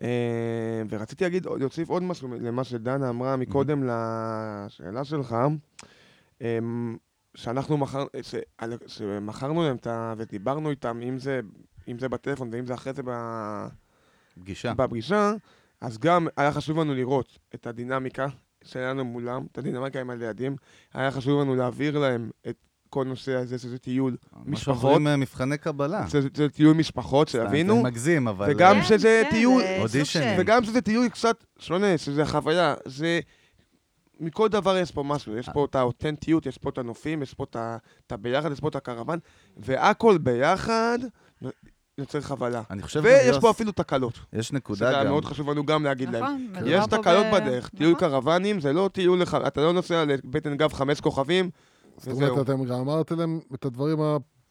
אה, ורציתי להגיד, להוסיף עוד משהו למה שדנה אמרה מקודם לשאלה שלך, אה, שאנחנו מכר, שמכרנו להם את ה... ודיברנו איתם, אם זה, אם זה בטלפון ואם זה אחרי זה בפגישה. בפגישה, אז גם היה חשוב לנו לראות את הדינמיקה, שלנו מולם, את הדינמיקה עם הלידים, היה חשוב לנו להעביר להם את כל נושא הזה, שזה טיול משפחות. מה שאומרים אה, מבחני קבלה. זה, זה טיול משפחות, שיבינו. זה מגזים, אבל... וגם כן, שזה טיול... אודישן. וגם שזה טיול קצת שונה, שזה חוויה. זה... מכל דבר יש פה משהו, יש פה את האותנטיות, יש פה את הנופים, יש פה את הביחד, יש פה את הקרוון, והכל ביחד יוצר חבלה. אני חושב ויש פה אפילו תקלות. יש נקודה גם. שזה מאוד חשוב לנו גם להגיד להם. נכון, יש תקלות בדרך. טיול נכון. קרוונים זה לא טיול, אתה לא נוסע לבטן גב חמש כוכבים, וזהו. זאת אומרת, אתם גם אמרתם להם את הדברים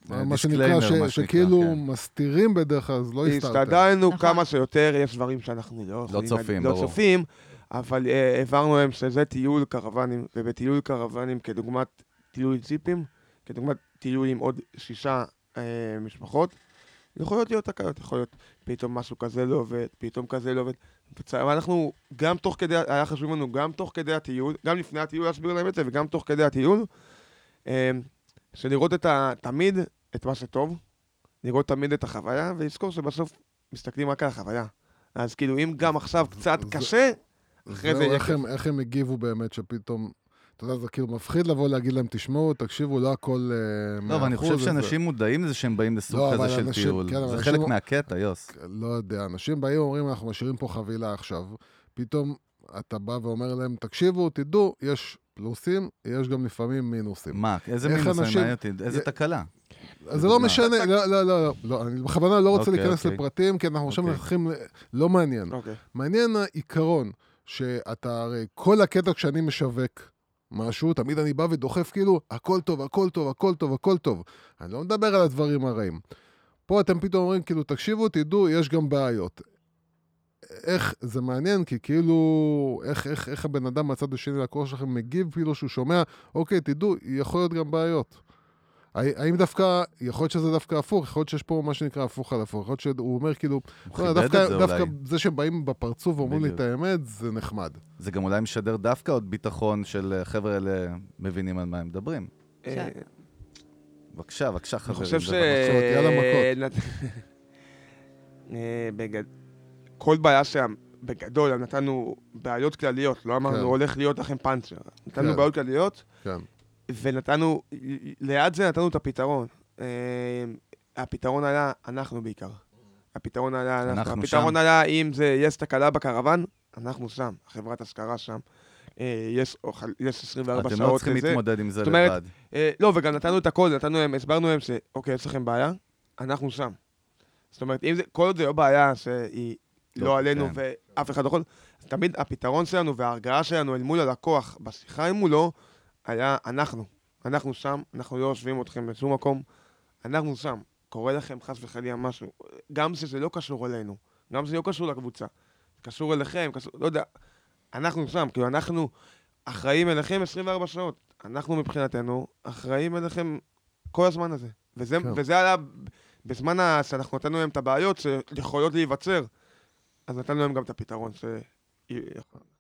מה שנקרא, שכאילו כן. מסתירים בדרך כלל, אז לא הסתרתם. השתדלנו נכון. כמה שיותר, יש דברים שאנחנו לא, לא צופים, לא ברור. צופים, אבל אה, העברנו להם שזה טיול קרוונים, ובטיול קרוונים כדוגמת טיול ציפים, כדוגמת טיול עם עוד שישה אה, משפחות, יכולות להיות תקלות, יכול להיות פתאום משהו כזה לא עובד, פתאום כזה לא עובד. ואנחנו, גם תוך כדי, היה חשוב לנו גם תוך כדי הטיול, גם לפני הטיול להסביר להם את זה, וגם תוך כדי הטיול, אה, שלראות את ה... תמיד את מה שטוב, לראות תמיד את החוויה, ולזכור שבסוף מסתכלים רק על החוויה. אז כאילו, אם גם עכשיו קצת קשה, אחרי זה יהיה... איך הם הגיבו באמת שפתאום אתה יודע, זה כאילו מפחיד לבוא להגיד להם, תשמעו, תקשיבו, לא הכל אה, לא, אבל אני חושב שאנשים מודעים לזה שהם באים לסוג לא, כזה של אנשים, טיול. כן, זה חלק מהקטע, יוס. לא יודע, אנשים באים ואומרים, אנחנו משאירים פה חבילה עכשיו. פתאום אתה בא ואומר להם, תקשיבו, תדעו, יש פלוסים, יש גם לפעמים מינוסים. מה? איזה מינוסים? איזה תקלה? אז זה לא משנה, לא, לא, לא, לא, לא, אני בכוונה לא רוצה אוקיי, להיכנס אוקיי. לפרטים, כי אנחנו עכשיו אוקיי. הולכים, לא מעניין. אוקיי. מעניין העיקרון, שאתה הרי, כל הקטע כשאני משווק משהו, תמיד אני בא ודוחף כאילו, הכל טוב, הכל טוב, הכל טוב, הכל טוב. אני לא מדבר על הדברים הרעים. פה אתם פתאום אומרים, כאילו, תקשיבו, תדעו, יש גם בעיות. איך, זה מעניין, כי כאילו, איך, איך, איך הבן אדם מהצד השני לקוח שלכם מגיב, כאילו שהוא שומע, אוקיי, תדעו, יכול להיות גם בעיות. הא- האם דווקא, יכול להיות שזה דווקא הפוך, יכול להיות שיש פה מה שנקרא הפוך על הפוך, יכול להיות שהוא אומר כאילו, לא, דווקא, זה דווקא. זה שבאים בפרצוף ואומרים לי. את האמת, זה נחמד. זה גם אולי משדר דווקא עוד ביטחון של אה, חבר'ה אלה מבינים על מה הם מדברים. אה, בבקשה, בבקשה, אני חברים. חושב ש... יאללה, מכות. אה, כל בעיה שם, בגדול, נתנו בעיות כלליות, לא כן. אמרנו הולך להיות לכם פאנצ'ר. נתנו כן. בעיות כלליות, כן. ונתנו, ליד זה נתנו את הפתרון. אה, הפתרון היה אנחנו בעיקר. הפתרון היה אנחנו. אנחנו הפתרון שם. היה אם זה, יש תקלה בקרוון, אנחנו שם. חברת השכרה שם. אה, יש אוכל- יש 24 אתם שעות לא צריכים לזה. להתמודד עם זה לבד. אה, לא, וגם נתנו את הכל, נתנו להם, הסברנו להם שאוקיי, יש לכם בעיה, אנחנו שם. זאת אומרת, אם זה, כל עוד זה לא בעיה שהיא לא, עלינו כן. ואף אחד לא יכול, תמיד הפתרון שלנו וההרגעה שלנו אל מול הלקוח בשיחה מולו, היה אנחנו. אנחנו שם, אנחנו לא יושבים אתכם בשום מקום, אנחנו שם. קורה לכם חס וחלילה משהו, גם שזה לא קשור אלינו, גם שזה לא קשור לקבוצה, קשור אליכם, קשור, לא יודע, אנחנו שם, כאילו אנחנו אחראים אליכם 24 שעות. אנחנו מבחינתנו אחראים אליכם כל הזמן הזה. וזה, כן. וזה היה בזמן ה- שאנחנו נתנו להם את הבעיות שיכולות להיווצר, אז נתנו להם גם את הפתרון ש...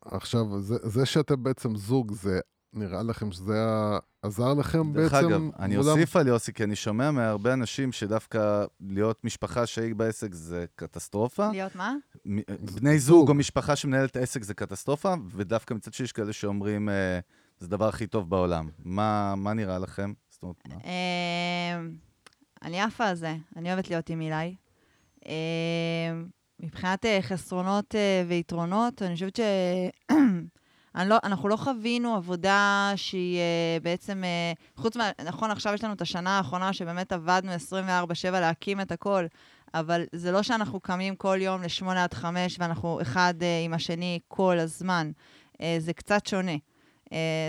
עכשיו, זה, זה שאתם בעצם זוג, זה נראה לכם שזה היה עזר לכם דרך בעצם? אגב, אני מולם? אוסיף על יוסי, כי אני שומע מהרבה אנשים שדווקא להיות משפחה שהיא בעסק זה קטסטרופה. להיות מה? מ- בני זוג או משפחה שמנהלת עסק זה קטסטרופה, ודווקא מצד שני יש כאלה שאומרים, אה, זה הדבר הכי טוב בעולם. מה מה נראה לכם? זאת אומרת, מה? אמ, אני עפה על זה, אני אוהבת להיות עם אילי. אמ, מבחינת אה, חסרונות אה, ויתרונות, אני חושבת ש... לא, אנחנו לא חווינו עבודה שהיא אה, בעצם, אה, חוץ מה... נכון, עכשיו יש לנו את השנה האחרונה שבאמת עבדנו 24/7 להקים את הכל, אבל זה לא שאנחנו קמים כל יום ל-8 עד 5 ואנחנו אחד אה, עם השני כל הזמן. אה, זה קצת שונה.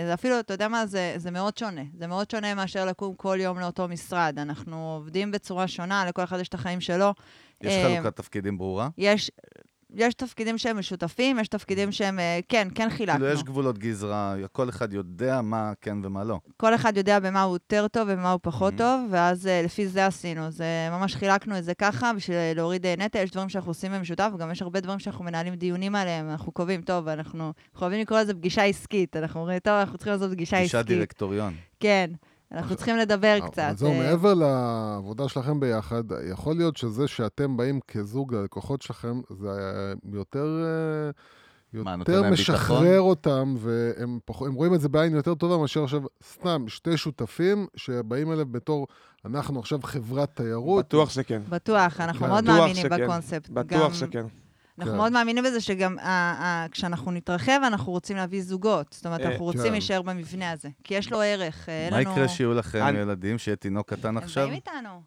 זה אפילו, אתה יודע מה, זה, זה מאוד שונה. זה מאוד שונה מאשר לקום כל יום לאותו משרד. אנחנו עובדים בצורה שונה, לכל אחד יש את החיים שלו. יש חלוקת תפקידים ברורה? יש, יש תפקידים שהם משותפים, יש תפקידים שהם, אה, כן, כן חילקנו. כאילו, יש גבולות גזרה, כל אחד יודע מה כן ומה לא. כל אחד יודע במה הוא יותר טוב ובמה הוא פחות Mhm. טוב, ואז אה, לפי זה עשינו. זה ממש חילקנו את זה ככה בשביל להוריד אה, נטל. יש דברים שאנחנו עושים במשותף, וגם יש הרבה דברים שאנחנו מנהלים דיונים עליהם. אנחנו קובעים, טוב, אנחנו אוהבים לקרוא לזה פגישה עסקית. אנחנו אומרים, טוב, אנחנו צריכים לעשות פגישה פגישת עסקית. דירקטוריון. כן, אנחנו צריכים לדבר קצת. זהו, אה, מעבר לעבודה שלכם ביחד, יכול להיות שזה שאתם באים כזוג ללקוחות שלכם, זה אה, יותר... אה, מה, יותר להם משחרר ביטחון? אותם, והם פח... הם רואים את זה בעין יותר טובה מאשר עכשיו סתם שתי שותפים שבאים אליהם בתור, אנחנו עכשיו חברת תיירות. בטוח שכן. בטוח, אנחנו כן. מאוד מאמינים שכן. בקונספט. בטוח גם- שכן. אנחנו כן. מאוד מאמינים בזה שגם ה- ה- כשאנחנו נתרחב, אנחנו רוצים להביא זוגות. זאת אומרת, אה, אנחנו רוצים כן. להישאר במבנה הזה. כי יש לו ערך. אה, מה לנו... יקרה שיהיו לכם אני- ילדים, שיהיה תינוק קטן הם עכשיו? באים איתנו.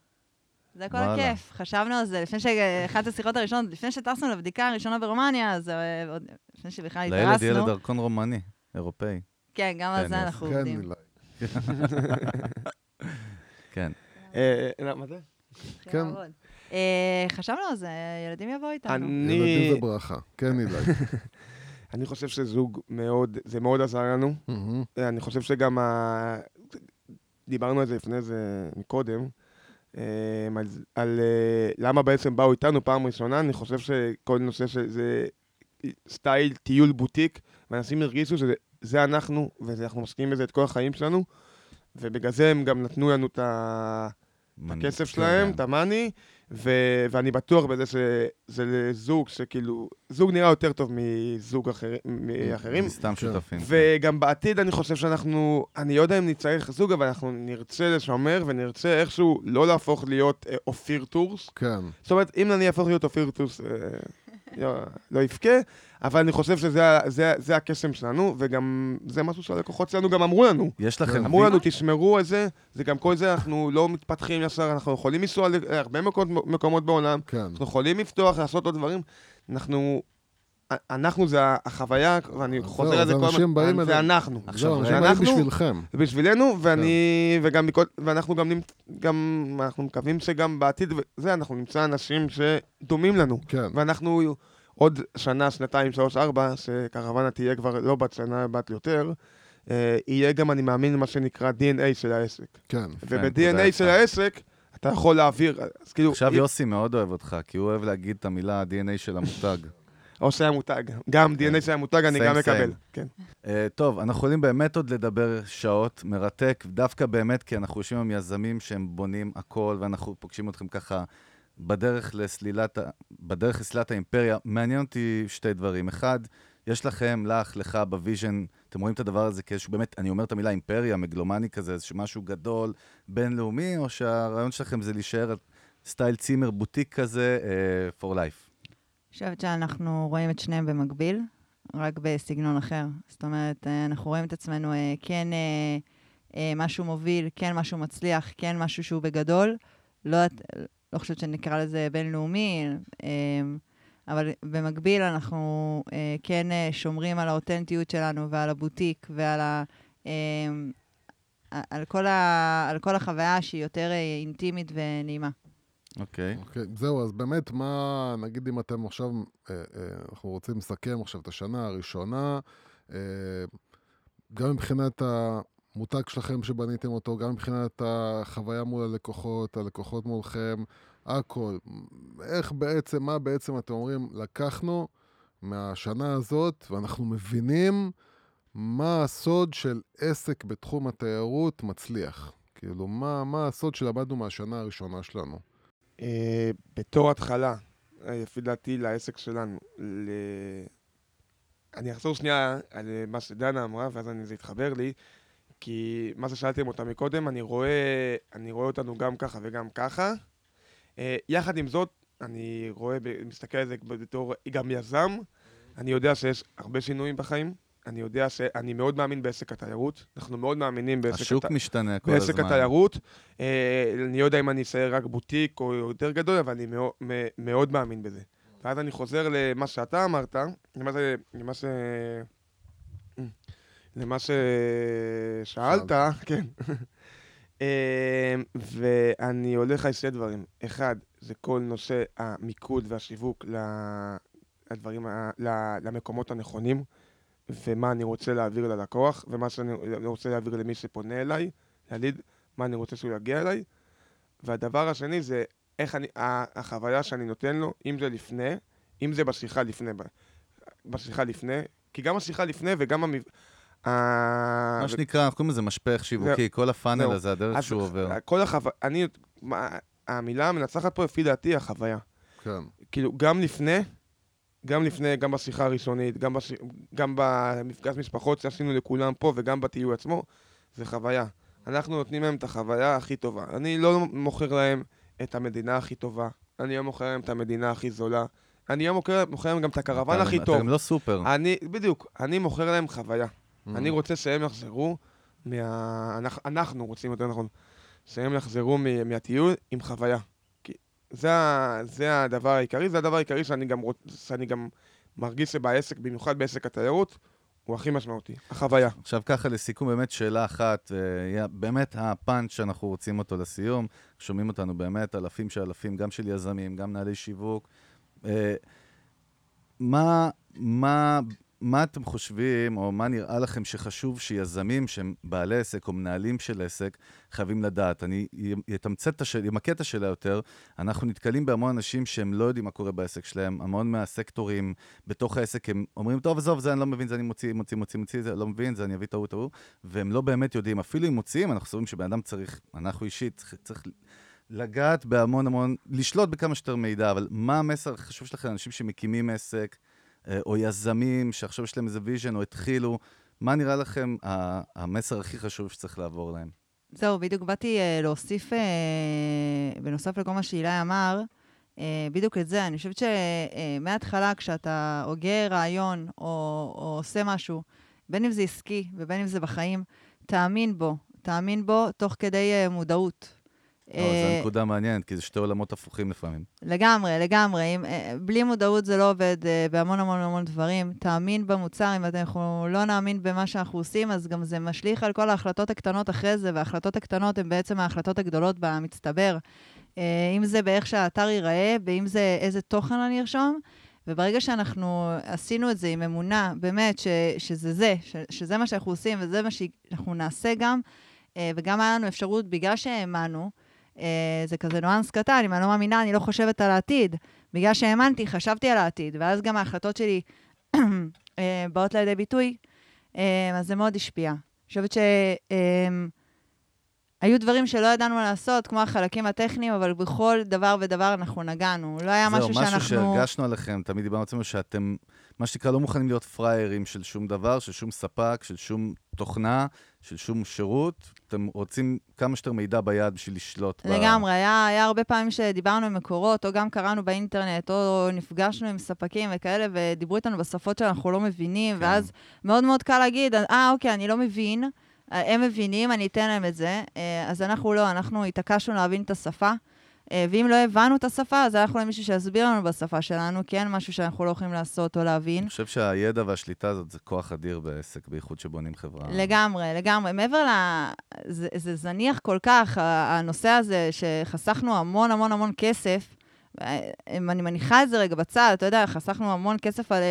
זה כל. הכיף. חשבנו על זה לפני ש... אחת השיחות הראשונות, לפני שטסנו לבדיקה הראשונה ברומניה, אז אה, עוד לפני שבכלל לילד יהיה. לדרכון רומני, אירופאי. כן, גם על כן, זה. אנחנו כן, עובדים. כן. אה, אה, מה זה? כן. אה, חשבנו על זה, ילדים יבואו איתנו. אני... ילדים זה ברכה. כן, אילי. אני חושב שזוג מאוד, זה מאוד עזר לנו. אה, אני חושב שגם ה... דיברנו על זה לפני זה מקודם, אה, על, על למה בעצם באו איתנו פעם ראשונה, אני חושב שכל נושא שזה סטייל טיול בוטיק, ואנשים הרגישו שזה זה אנחנו, ואנחנו משקיעים בזה את כל החיים שלנו, ובגלל זה הם גם נתנו לנו את ה... את הכסף כן. שלהם, את ה money, ו- ואני בטוח בזה שזה לזוג שכאילו, זוג נראה יותר טוב מזוג אחר, מאחרים. סתם שותפים. וגם בעתיד אני חושב שאנחנו, אני לא יודע אם נצטרך זוג, אבל אנחנו נרצה לשמר ונרצה איכשהו לא להפוך להיות אה, אופיר טורס. כן. זאת אומרת, אם אני אהפוך להיות אופיר טורס, אה, לא- לא יבכה, אבל אני חושב שזה הקסם שלנו, וגם זה משהו שהלקוחות שלנו גם אמרו לנו. יש לכם... אמרו לנו, תשמרו על זה, זה גם כל זה, אנחנו לא מתפתחים ישר, אנחנו יכולים לנסוע להרבה מקומות, מקומות בעולם, כן. אנחנו יכולים לפתוח, לעשות עוד דברים. אנחנו, אנחנו זה החוויה, ואני חוזר על זה כל הזמן, זה אנחנו. עכשיו, זהו, אנשים באים ואנחנו- בשבילכם. זה בשבילנו, ואני, וגם מכל, ואנחנו גם, גם, אנחנו מקווים שגם בעתיד, וזה, אנחנו נמצא אנשים שדומים לנו. כן. ואנחנו עוד שנה, שנתיים, שלוש, ארבע, שקרוונה תהיה כבר לא בת שנה, בת יותר, אה, יהיה גם, אני מאמין, מה שנקרא DNA של העסק. כן. וב-DNA של יפה. העסק, אתה יכול להעביר, אז כאילו... עכשיו יוסי מאוד אוהב אותך, כי הוא אוהב להגיד את המילה ה-DNA של המותג. או של המותג. גם DNA של המותג אני Same, גם. מקבל. כן. Uh, טוב, אנחנו יכולים באמת עוד לדבר שעות, מרתק, דווקא באמת כי אנחנו יושבים עם יזמים שהם בונים הכל, ואנחנו פוגשים אתכם ככה בדרך לסלילת, בדרך לסלילת האימפריה. מעניין אותי שתי דברים. אחד, יש לכם, לך, לך, ב vision, אתם רואים את הדבר הזה כאיזשהו, באמת, אני אומר את המילה אימפריה, מגלומני כזה, איזשהו משהו גדול, בינלאומי, או שהרעיון שלכם זה להישאר סטייל צימר בוטיק כזה, uh, for life? חושבת שאנחנו רואים את שניהם במקביל, רק בסגנון אחר. זאת אומרת, אה, אנחנו רואים את עצמנו אה, כן אה, משהו מוביל, כן משהו מצליח, כן משהו שהוא בגדול. לא, לא חושבת שנקרא לזה בינלאומי, אבל במקביל אנחנו כן שומרים על האותנטיות שלנו ועל הבוטיק ועל ה... על כל, ה, על כל החוויה שהיא יותר אינטימית ונעימה. אוקיי. אוקיי, זהו, אז באמת, מה, נגיד אם אתם עכשיו, אה, אה, אנחנו רוצים לסכם עכשיו את השנה הראשונה, אה, גם מבחינת המותג שלכם שבניתם אותו, גם מבחינת החוויה מול הלקוחות, הלקוחות מולכם, הכל. איך בעצם, מה בעצם אתם אומרים, לקחנו מהשנה הזאת, ואנחנו מבינים מה הסוד של עסק בתחום התיירות מצליח. כאילו, מה, מה הסוד שלמדנו מהשנה הראשונה שלנו? אה, בתור התחלה, אה, לפי דעתי, לעסק שלנו, ל... אני אחזור שנייה על אה, מה שדנה אמרה, ואז אני, זה יתחבר לי, כי מה ששאלתם אותה מקודם, אני רואה, אני רואה אותנו גם ככה וגם ככה. אה, יחד עם זאת, אני רואה, מסתכל על זה בתור גם יזם, אני יודע שיש הרבה שינויים בחיים. אני יודע שאני מאוד מאמין בעסק התיירות, אנחנו מאוד מאמינים בעסק השוק הת- משתנה כל הזמן. בעסק התיירות. אה, אני לא יודע אם אני אשאר רק בוטיק או יותר גדול, אבל אני מאוד, מאוד מאמין בזה. ואז אני חוזר למה שאתה אמרת, למה ש... למה ש... למה ששאלת, כן. אה, ואני הולך על שני דברים. אחד, זה כל נושא המיקוד והשיווק ל- לדברים, ה- ל- למקומות הנכונים, ומה אני רוצה להעביר ללקוח, ומה שאני רוצה להעביר למי שפונה אליי, להגיד מה אני רוצה שהוא יגיע אליי. והדבר השני זה איך אני, החוויה שאני נותן לו, אם זה לפני, אם זה בשיחה לפני, בשיחה לפני, כי גם השיחה לפני וגם המב... מה שנקרא, אנחנו קוראים לזה משפך שיווקי, כל הפאנל. הזה, הדרך שהוא עובר. כל החוויה, אני, המילה המנצחת פה, לפי דעתי, החוויה. כן. כאילו, גם לפני, גם לפני, גם בשיחה הראשונית, גם, בש... גם במפגש משפחות שעשינו לכולם פה וגם בטיול עצמו, זה חוויה. אנחנו נותנים להם את החוויה הכי טובה. אני לא מוכר להם את המדינה הכי טובה, אני לא מוכר להם את המדינה הכי זולה, אני לא מוכר, מוכר להם גם את הקרוון אתה- הכי אתה טוב. גם לא סופר. אני, בדיוק, אני מוכר להם חוויה. Mm. אני רוצה שהם יחזרו מה... אנחנו, רוצים, יותר נכון, שהם יחזרו מהטיול עם חוויה. זה, זה הדבר העיקרי, זה הדבר העיקרי שאני גם, רוצ... שאני גם מרגיש שבעסק, במיוחד בעסק התיירות, הוא הכי משמעותי, החוויה. עכשיו ככה לסיכום, באמת שאלה אחת, אה, באמת הפאנץ' שאנחנו רוצים אותו לסיום, שומעים אותנו באמת אלפים של אלפים, גם של יזמים, גם מנהלי שיווק. אה, מה, מה, מה אתם חושבים, או מה נראה לכם שחשוב שיזמים שהם בעלי עסק או מנהלים של עסק חייבים לדעת? אני אתמצת את השאלה, אמקד את השאלה יותר. אנחנו נתקלים בהמון אנשים שהם לא יודעים מה קורה בעסק שלהם, המון מהסקטורים בתוך העסק, הם אומרים, טוב, עזוב, זה אני לא מבין, זה אני מוציא, מוציא, מוציא, מוציא, זה לא מבין, זה אני אביא טעות, טעות, והם לא באמת יודעים. אפילו אם מוציאים, אנחנו סוברים שבן אדם צריך, אנחנו אישית, צריך, צריך לגעת בהמון המון, לשלוט בכמה שיותר מידע, אבל מה המסר החשוב שלכם לאנשים שמקימים עסק, או יזמים שעכשיו יש להם איזה vision, או התחילו, מה נראה לכם המסר הכי חשוב שצריך לעבור להם? זהו, בדיוק באתי uh, להוסיף, uh, בנוסף לכל מה שאילי אמר, אה, בדיוק את זה. אני חושבת שמההתחלה, כשאתה הוגה רעיון או, או עושה משהו, בין אם זה עסקי ובין אם זה בחיים, תאמין בו. תאמין בו תוך כדי אה, מודעות. לא, זו נקודה מעניינת, כי זה שתי עולמות הפוכים לפעמים. לגמרי, לגמרי. אם, בלי מודעות זה לא עובד בהמון המון המון דברים. תאמין במוצר, אם אנחנו לא נאמין במה שאנחנו עושים, אז גם זה משליך על כל ההחלטות הקטנות אחרי זה, וההחלטות הקטנות הן בעצם ההחלטות הגדולות במצטבר. אם זה באיך שהאתר ייראה, ואם זה איזה תוכן אני ארשום. וברגע שאנחנו עשינו את זה עם אמונה, באמת, ש, שזה זה, ש, שזה מה שאנחנו עושים וזה מה שאנחנו נעשה גם, וגם היה לנו אפשרות, בגלל שהאמנו, זה כזה ניואנס קטן, אם אני לא מאמינה, אני לא חושבת על העתיד. בגלל שהאמנתי, חשבתי על העתיד, ואז גם ההחלטות שלי באות לידי ביטוי, אז זה מאוד השפיע. אני חושבת ש... היו דברים שלא ידענו לעשות, כמו החלקים הטכניים, אבל בכל דבר ודבר אנחנו נגענו. לא היה משהו שאנחנו... זהו, משהו שהרגשנו עליכם, תמיד דיברנו עצמנו, שאתם, מה שנקרא, לא מוכנים להיות פראיירים של שום דבר, של שום ספק, של שום תוכנה, של שום שירות. אתם רוצים כמה שיותר מידע ביד בשביל לשלוט לגמרי, ב... היה, היה הרבה פעמים שדיברנו עם מקורות, או גם קראנו באינטרנט, או נפגשנו עם ספקים וכאלה, ודיברו איתנו בשפות שאנחנו לא מבינים, כן. ואז מאוד מאוד קל להגיד, אה, אוקיי, אני לא מבין. הם מבינים, אני אתן להם את זה. אז אנחנו לא, אנחנו התעקשנו להבין את השפה. ואם לא הבנו את השפה, אז הלכנו למישהו שיסביר לנו בשפה שלנו, כי אין משהו שאנחנו לא יכולים לעשות או להבין. אני חושב שהידע והשליטה הזאת זה כוח אדיר בעסק, בייחוד שבונים חברה. לגמרי, לגמרי. מעבר ל... זה, זה זניח כל כך, הנושא הזה, שחסכנו המון המון המון כסף, אני מניחה את זה רגע בצד, אתה יודע, חסכנו המון כסף על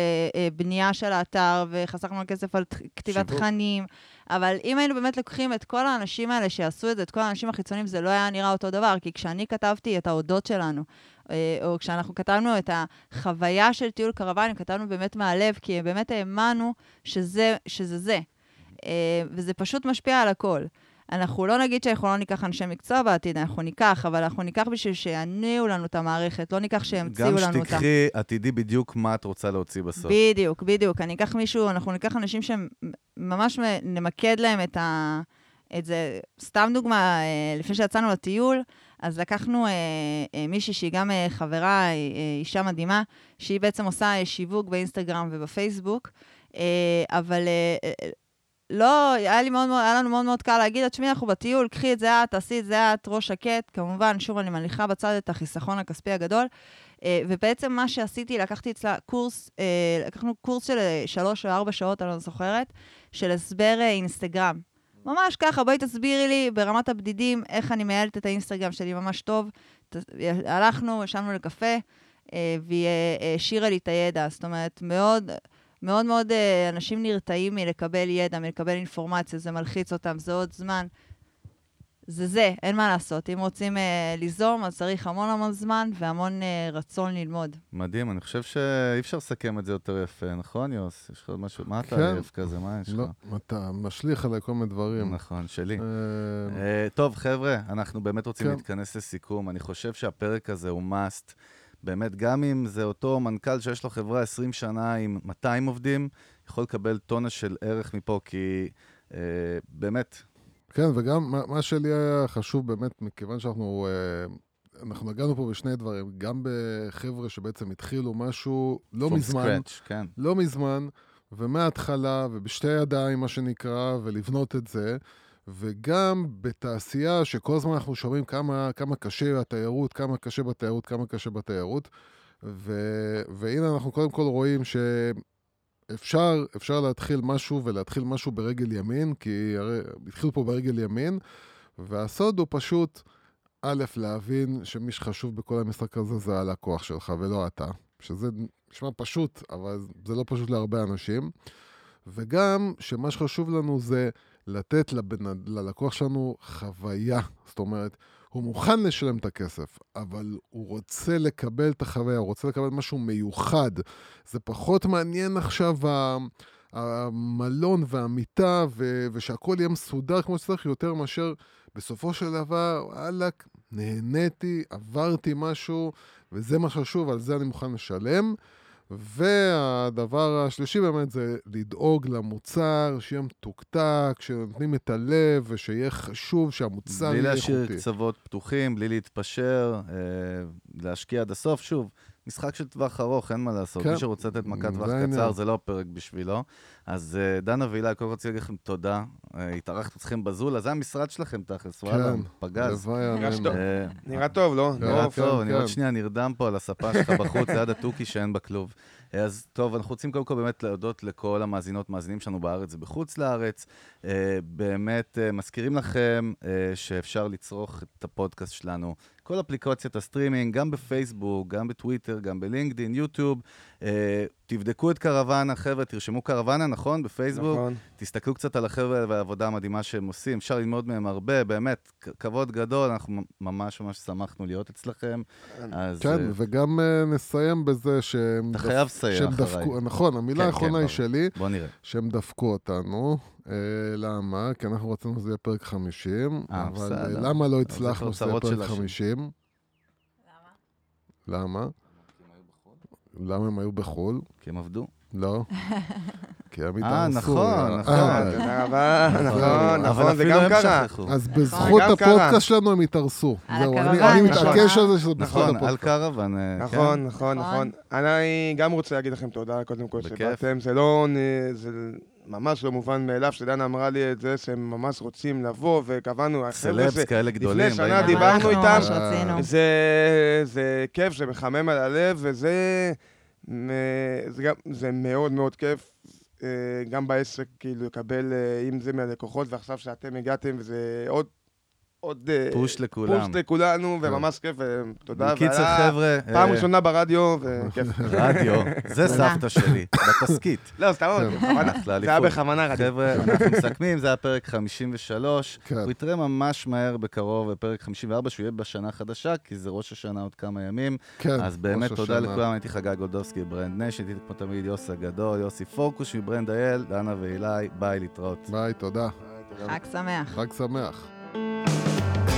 בנייה של האתר, וחסכנו כסף על כתיבת תכנים, אבל אם היינו באמת לוקחים את כל האנשים האלה שיעשו את זה, את כל האנשים החיצוניים, זה לא היה נראה אותו דבר, כי כשאני כתבתי את ההודות שלנו, או כשאנחנו כתבנו את החוויה של טיול קרוונים, כתבנו באמת מהלב, כי באמת האמנו שזה, שזה זה. וזה פשוט משפיע על הכל. אנחנו לא נגיד שאנחנו לא ניקח אנשי מקצוע בעתיד, אנחנו ניקח, אבל אנחנו ניקח בשביל שיניעו לנו את המערכת, לא ניקח שימציאו לנו אותה. גם שתיקחי עתידי בדיוק מה את רוצה להוציא בסוף. בדיוק, בדיוק. אני אקח מישהו, אנחנו ניקח אנשים שממש נמקד להם את, ה, את זה. סתם דוגמה, אה, לפני שיצאנו לטיול, אז לקחנו אה, אה, מישהי שהיא גם אה, חברה, אה, אישה מדהימה, שהיא בעצם עושה אה, שיווק באינסטגרם ובפייסבוק, אה, אבל... אה, לא, היה לי מאוד היה לנו מאוד מאוד קל להגיד, תשמעי, אנחנו בטיול, קחי את זה את, תעשי את זה את, ראש שקט. כמובן, שוב, אני מניחה בצד את החיסכון הכספי הגדול. אה, ובעצם מה שעשיתי, לקחתי אצלה קורס, אה, לקחנו קורס של שלוש או ארבע שעות, אני לא זוכרת, של הסבר אה, אינסטגרם. ממש ככה, בואי תסבירי לי ברמת הבדידים איך אני מנהלת את האינסטגרם שלי ממש טוב. הלכנו, ישבנו לקפה, והיא השאירה לי את הידע. זאת אומרת, מאוד... מאוד מאוד אה, אנשים נרתעים מלקבל ידע, מלקבל אינפורמציה, זה מלחיץ אותם, זה עוד זמן. זה זה, אין מה לעשות. אם רוצים אה, ליזום, אז צריך המון המון זמן והמון אה, רצון ללמוד. מדהים, אני חושב שאי אפשר לסכם את זה יותר יפה, נכון, יוס? יש לך עוד משהו? מה אתה עייף כן. כזה? מה יש לך? לא, אתה משליך עליי כל מיני דברים. נכון, שלי. אה... אה, טוב, חבר'ה, אנחנו באמת רוצים כן. להתכנס לסיכום. אני חושב שהפרק הזה הוא must. באמת, גם אם זה אותו מנכ"ל שיש לו חברה 20 שנה עם 200 עובדים, יכול לקבל טונה של ערך מפה, כי אה, באמת... כן, וגם מה, מה שלי היה חשוב באמת, מכיוון שאנחנו... אה, אנחנו נגענו פה בשני דברים, גם בחבר'ה שבעצם התחילו משהו לא מזמן, scratch, כן. לא מזמן, ומההתחלה, ובשתי ידיים, מה שנקרא, ולבנות את זה. וגם בתעשייה שכל הזמן אנחנו שומעים כמה, כמה קשה התיירות, כמה קשה בתיירות, כמה קשה בתיירות. ו, והנה אנחנו קודם כל רואים שאפשר אפשר להתחיל משהו ולהתחיל משהו ברגל ימין, כי הרי התחילו פה ברגל ימין, והסוד הוא פשוט, א', להבין שמי שחשוב בכל המשחק הזה זה הלקוח שלך ולא אתה. שזה נשמע פשוט, אבל זה לא פשוט להרבה אנשים. וגם שמה שחשוב לנו זה לתת לבנ... ללקוח שלנו חוויה. זאת אומרת, הוא מוכן לשלם את הכסף, אבל הוא רוצה לקבל את החוויה, הוא רוצה לקבל משהו מיוחד. זה פחות מעניין עכשיו המלון והמיטה, ו... ושהכול יהיה מסודר כמו שצריך, יותר מאשר בסופו של דבר, וואלכ, נהניתי, עברתי משהו, וזה מה שחשוב, על זה אני מוכן לשלם. והדבר השלישי באמת זה לדאוג למוצר, שיהיה מתוקתק, שנותנים את הלב, ושיהיה חשוב שהמוצר בלי יהיה להשאיר איכותי. קצוות פתוחים, בלי להתפשר, אה, להשקיע עד הסוף. שוב, משחק של טווח ארוך, אין מה לעשות. כן. מי שרוצה לתת מכת טווח. קצר, זה לא הפרק בשבילו. אז אה, דנה ואילי, קודם כל רציתי להגיד לכם תודה. אה, התארחת אתכם בזולה, זה המשרד שלכם תכלס, וואלה, כן, פגז. נראה. אה, נראה טוב, לא? נראה לא, טוב, אני כן. עוד שנייה נרדם פה על הספה שלך בחוץ, ליד התוכי שאין בכלוב. אז טוב, אנחנו רוצים קודם כל באמת להודות לכל המאזינות, מאזינים שלנו בארץ ובחוץ לארץ. באמת מזכירים לכם שאפשר לצרוך את הפודקאסט שלנו. כל אפליקציית הסטרימינג, גם בפייסבוק, גם בטוויטר, גם בלינקדין, יוטיוב. אה, תבדקו את קרוואנה, חבר'ה, תרשמו קרוואנה, נכון? בפייסבוק. נכון. תסתכלו קצת על החבר'ה והעבודה המדהימה שהם עושים, אפשר ללמוד מהם הרבה, באמת, כבוד גדול, אנחנו ממש ממש שמחנו להיות אצלכם. אז כן, אה, וגם אה, נסיים בזה שהם... אתה דפ- חייב לסיים אחריי. דפקו, נכון, המילה כן, האחרונה כן, היא. שלי, בוא נראה. שהם דפקו אותנו. אה, למה? כי אנחנו רצינו שזה יהיה פרק 50, אה, אבל. אה, למה לא הצלחנו שזה יהיה פרק השם. 50? למה? למה הם היו בחו"ל? כי הם עבדו. לא. כי הם אה, התארסו. נכון, אה, נכון. תודה רבה, נכון, אבל נכון, זה אפילו גם קרה. אז בזכות. הפודקאסט שלנו הם התארסו. זהו, אני- נכון. מתעקש על זה שזה בזכות נכון, על הפודקאסט. קרוון. נכון, כן. נכון, נכון. נכון. אני גם רוצה להגיד לכם תודה, קודם כל. שבאתם. זה לא, ממש לא מובן מאליו שדנה אמרה לי את זה, שהם ממש רוצים לבוא, וקבענו, סלבס כאלה גדולים. שנה באים דיברנו איתם. זה, זה כיף, זה מחמם על הלב, וזה זה, גם, זה מאוד מאוד כיף, אה, גם בעסק, כאילו, לקבל, אה, אם זה מהלקוחות, ועכשיו שאתם הגעתם, וזה עוד, עוד אה, פוש לכולם. פוש לכולנו, וממש כיף, ותודה. בקיצר, והיה חבר'ה, פעם אה, ראשונה ברדיו, וכיף. רדיו, זה. סבתא שלי, בתסכית. לא, סתם, זה היה. בכוונה רדיו. חבר'ה, אנחנו מסכמים, זה היה פרק 53. כן. הוא יתראה ממש מהר בקרוב בפרק 54, שהוא יהיה בשנה חדשה, כי זה ראש השנה עוד כמה ימים. כן, אז באמת תודה. לכולם, הייתי חגי גולדובסקי ב Brand Nation, הייתי כמו תמיד יוסי הגדול, יוסי פורקוש מברנד אייל, דנה ואילי, ביי, להתראות. ביי, תודה. חג שמח. חג שמח. Thank you.